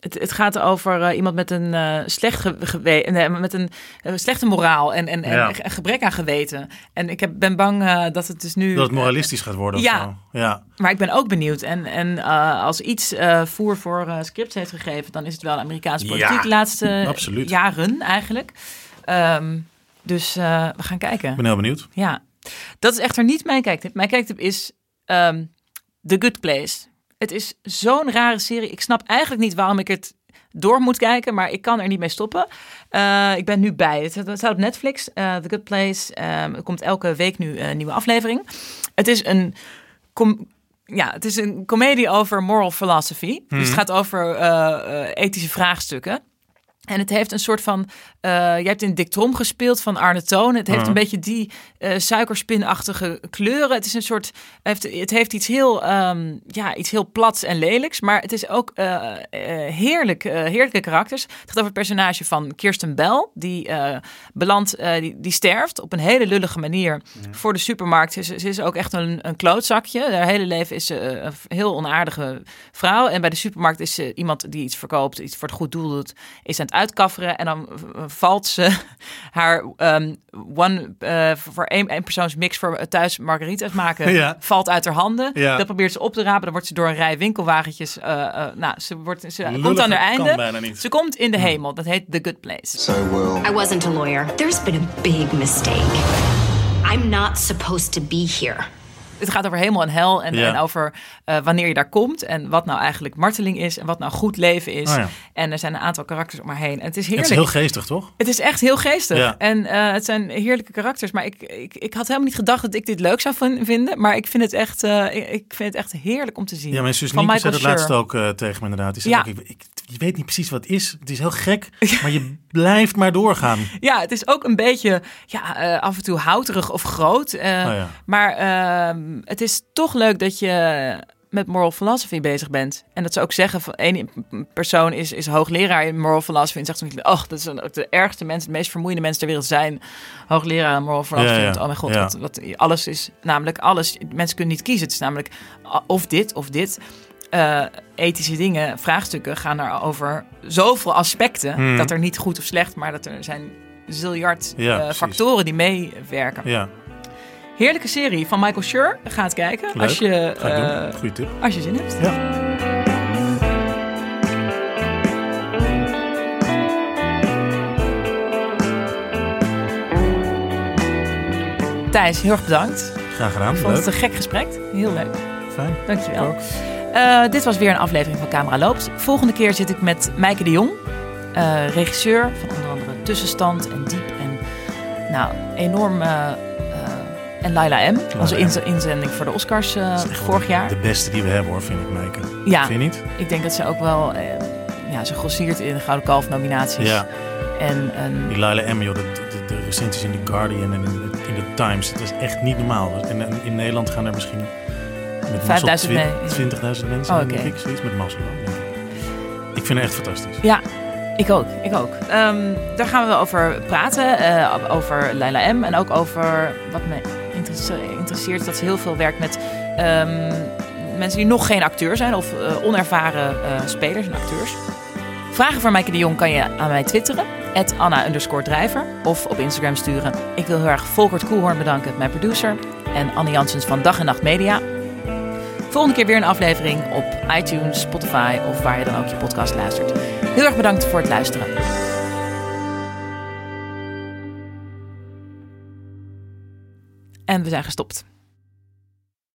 het, het gaat over eh, iemand met een uh, slecht ge- gewe- nee, met een slechte moraal en, en, en Ja. gebrek aan geweten. En ik heb, ben bang dat het dus nu. Dat het moralistisch gaat worden. Ja. Of zo. ja. Maar ik ben ook benieuwd. En, en als iets voer voor scripts heeft gegeven, dan is het wel Amerikaanse politiek Ja, de laatste absoluut. jaren eigenlijk. Ehm, dus we gaan kijken. Ik ben heel benieuwd. Ja, dat is echter niet mijn kijktip. Mijn kijktip is ehm, The Good Place. Het is zo'n rare serie. Ik snap eigenlijk niet waarom ik het door moet kijken, maar ik kan er niet mee stoppen. Eh, ik ben nu bij. Het het staat op Netflix, eh, The Good Place. Ehm, er komt elke week nu een nieuwe aflevering. Het is een... ja, het is een komedie over moral philosophy. Dus het gaat over eh, ethische vraagstukken. En het heeft een soort van. eh je hebt in Dick Trom gespeeld van Arne Toon. Het heeft een beetje die eh, suikerspinachtige kleuren. Het is een soort. Heeft, het heeft iets heel. ehm, ja, iets heel plats en lelijks. Maar het is ook eh, heerlijk, heerlijke karakters. Het gaat over het personage van Kirsten Bell. Die belandt. die, die sterft op een hele lullige manier voor de supermarkt. Ze, is- ze is ook echt een, een klootzakje. Haar hele leven is ze een heel onaardige vrouw. En bij de supermarkt is ze iemand die iets verkoopt, iets voor het goed doel doet, is aan het uitkafferen. En dan valt ze haar ehm, one eh, voor één, één persoons mix voor thuis margaritas maken, Ja. valt uit haar handen. Ja. Dat probeert ze op te rapen. Dan wordt ze door een rij winkelwagentjes. eh, eh, nou, ze wordt ze komt aan haar einde. Ze komt in de hemel. Dat heet The Good Place. I wasn't a lawyer. There's been a big mistake. I'm not supposed to be here. Het gaat over hemel en hel en, Ja. en over eh, wanneer je daar komt en wat nou eigenlijk marteling is en wat nou goed leven is. Oh ja. En er zijn een aantal karakters om haar heen. En het is Het heerlijk. is heel geestig, toch? Het is echt heel geestig. Ja. En eh, het zijn heerlijke karakters. Maar ik, ik, ik had helemaal niet gedacht dat ik dit leuk zou vin- vinden. Maar ik vind het echt, eh, ik, vind het echt heerlijk om te zien. Ja, mijn zus Nienke zei dat laatst ook tegen me inderdaad. Die zei ook, ik, ik- je weet niet precies wat het is. Het is heel gek, maar je blijft maar doorgaan. Ja, het is ook een beetje ja, af en toe houterig of groot. Oh. Maar ehm, het is toch leuk dat je met moral philosophy bezig bent. En dat ze ook zeggen, van één persoon is, is hoogleraar in moral philosophy. En zegt toen, oh, dat zijn ook de ergste mensen, de meest vermoeiende mensen ter wereld zijn hoogleraar in moral philosophy. Ja, ja. Want, oh mijn god, Ja. wat, wat, alles is namelijk alles. Mensen kunnen niet kiezen. Het is namelijk ah, of dit of dit. Eh, ethische dingen, vraagstukken gaan er over zoveel aspecten. Hmm. Dat er niet goed of slecht, maar dat er zijn ziljard Ja, eh, factoren die meewerken. Ja, Heerlijke serie van Michael Schur. Ga het kijken leuk. als je, Ga eh, tip. als je zin hebt. Ja. Thijs, heel erg bedankt. Graag gedaan. Ik vond Leuk. het een gek gesprek. Heel leuk. Fijn. Dankjewel. Eh, dit was weer een aflevering van Camera Loopt. Volgende keer zit ik met Mijke de Jong. eh, regisseur van onder andere Tussenstand en Diep. En nou, enorm... en Laila M. Onze M. inzending voor de Oscars eh, Dat vorig jaar. De beste die we hebben hoor, vind ik, Meike. Ja. Vind je niet? Ik denk dat ze ook wel... eh, ja, ze grossiert in de Gouden Kalf nominaties. Ja. En, en Die Laila M, joh, de, de, de recensies in The Guardian en in, de- in The Times. Het is echt niet normaal. En, en in Nederland gaan er misschien met 5000 mee. 20.000 mensen, Oh, denk oké. ik. Zoiets met hoor, denk ik. Vind het echt fantastisch. Ja, ik ook. Ik ook. Ehm, daar gaan we wel over praten. eh, over Leila M. En ook over wat me interesse- interesseert. Dat ze heel veel werkt met ehm, mensen die nog geen acteur zijn. Of eh, onervaren eh, spelers en acteurs. Vragen voor Maaike de Jong kan je aan mij twitteren. Anna drijver. Of op Instagram sturen. Ik wil heel erg Volkert Koelhoorn bedanken, mijn producer. En Anne Janssens van Dag en Nacht Media. Volgende keer weer een aflevering op iTunes, Spotify of waar je dan ook je podcast luistert. Heel erg bedankt voor het luisteren. En we zijn gestopt.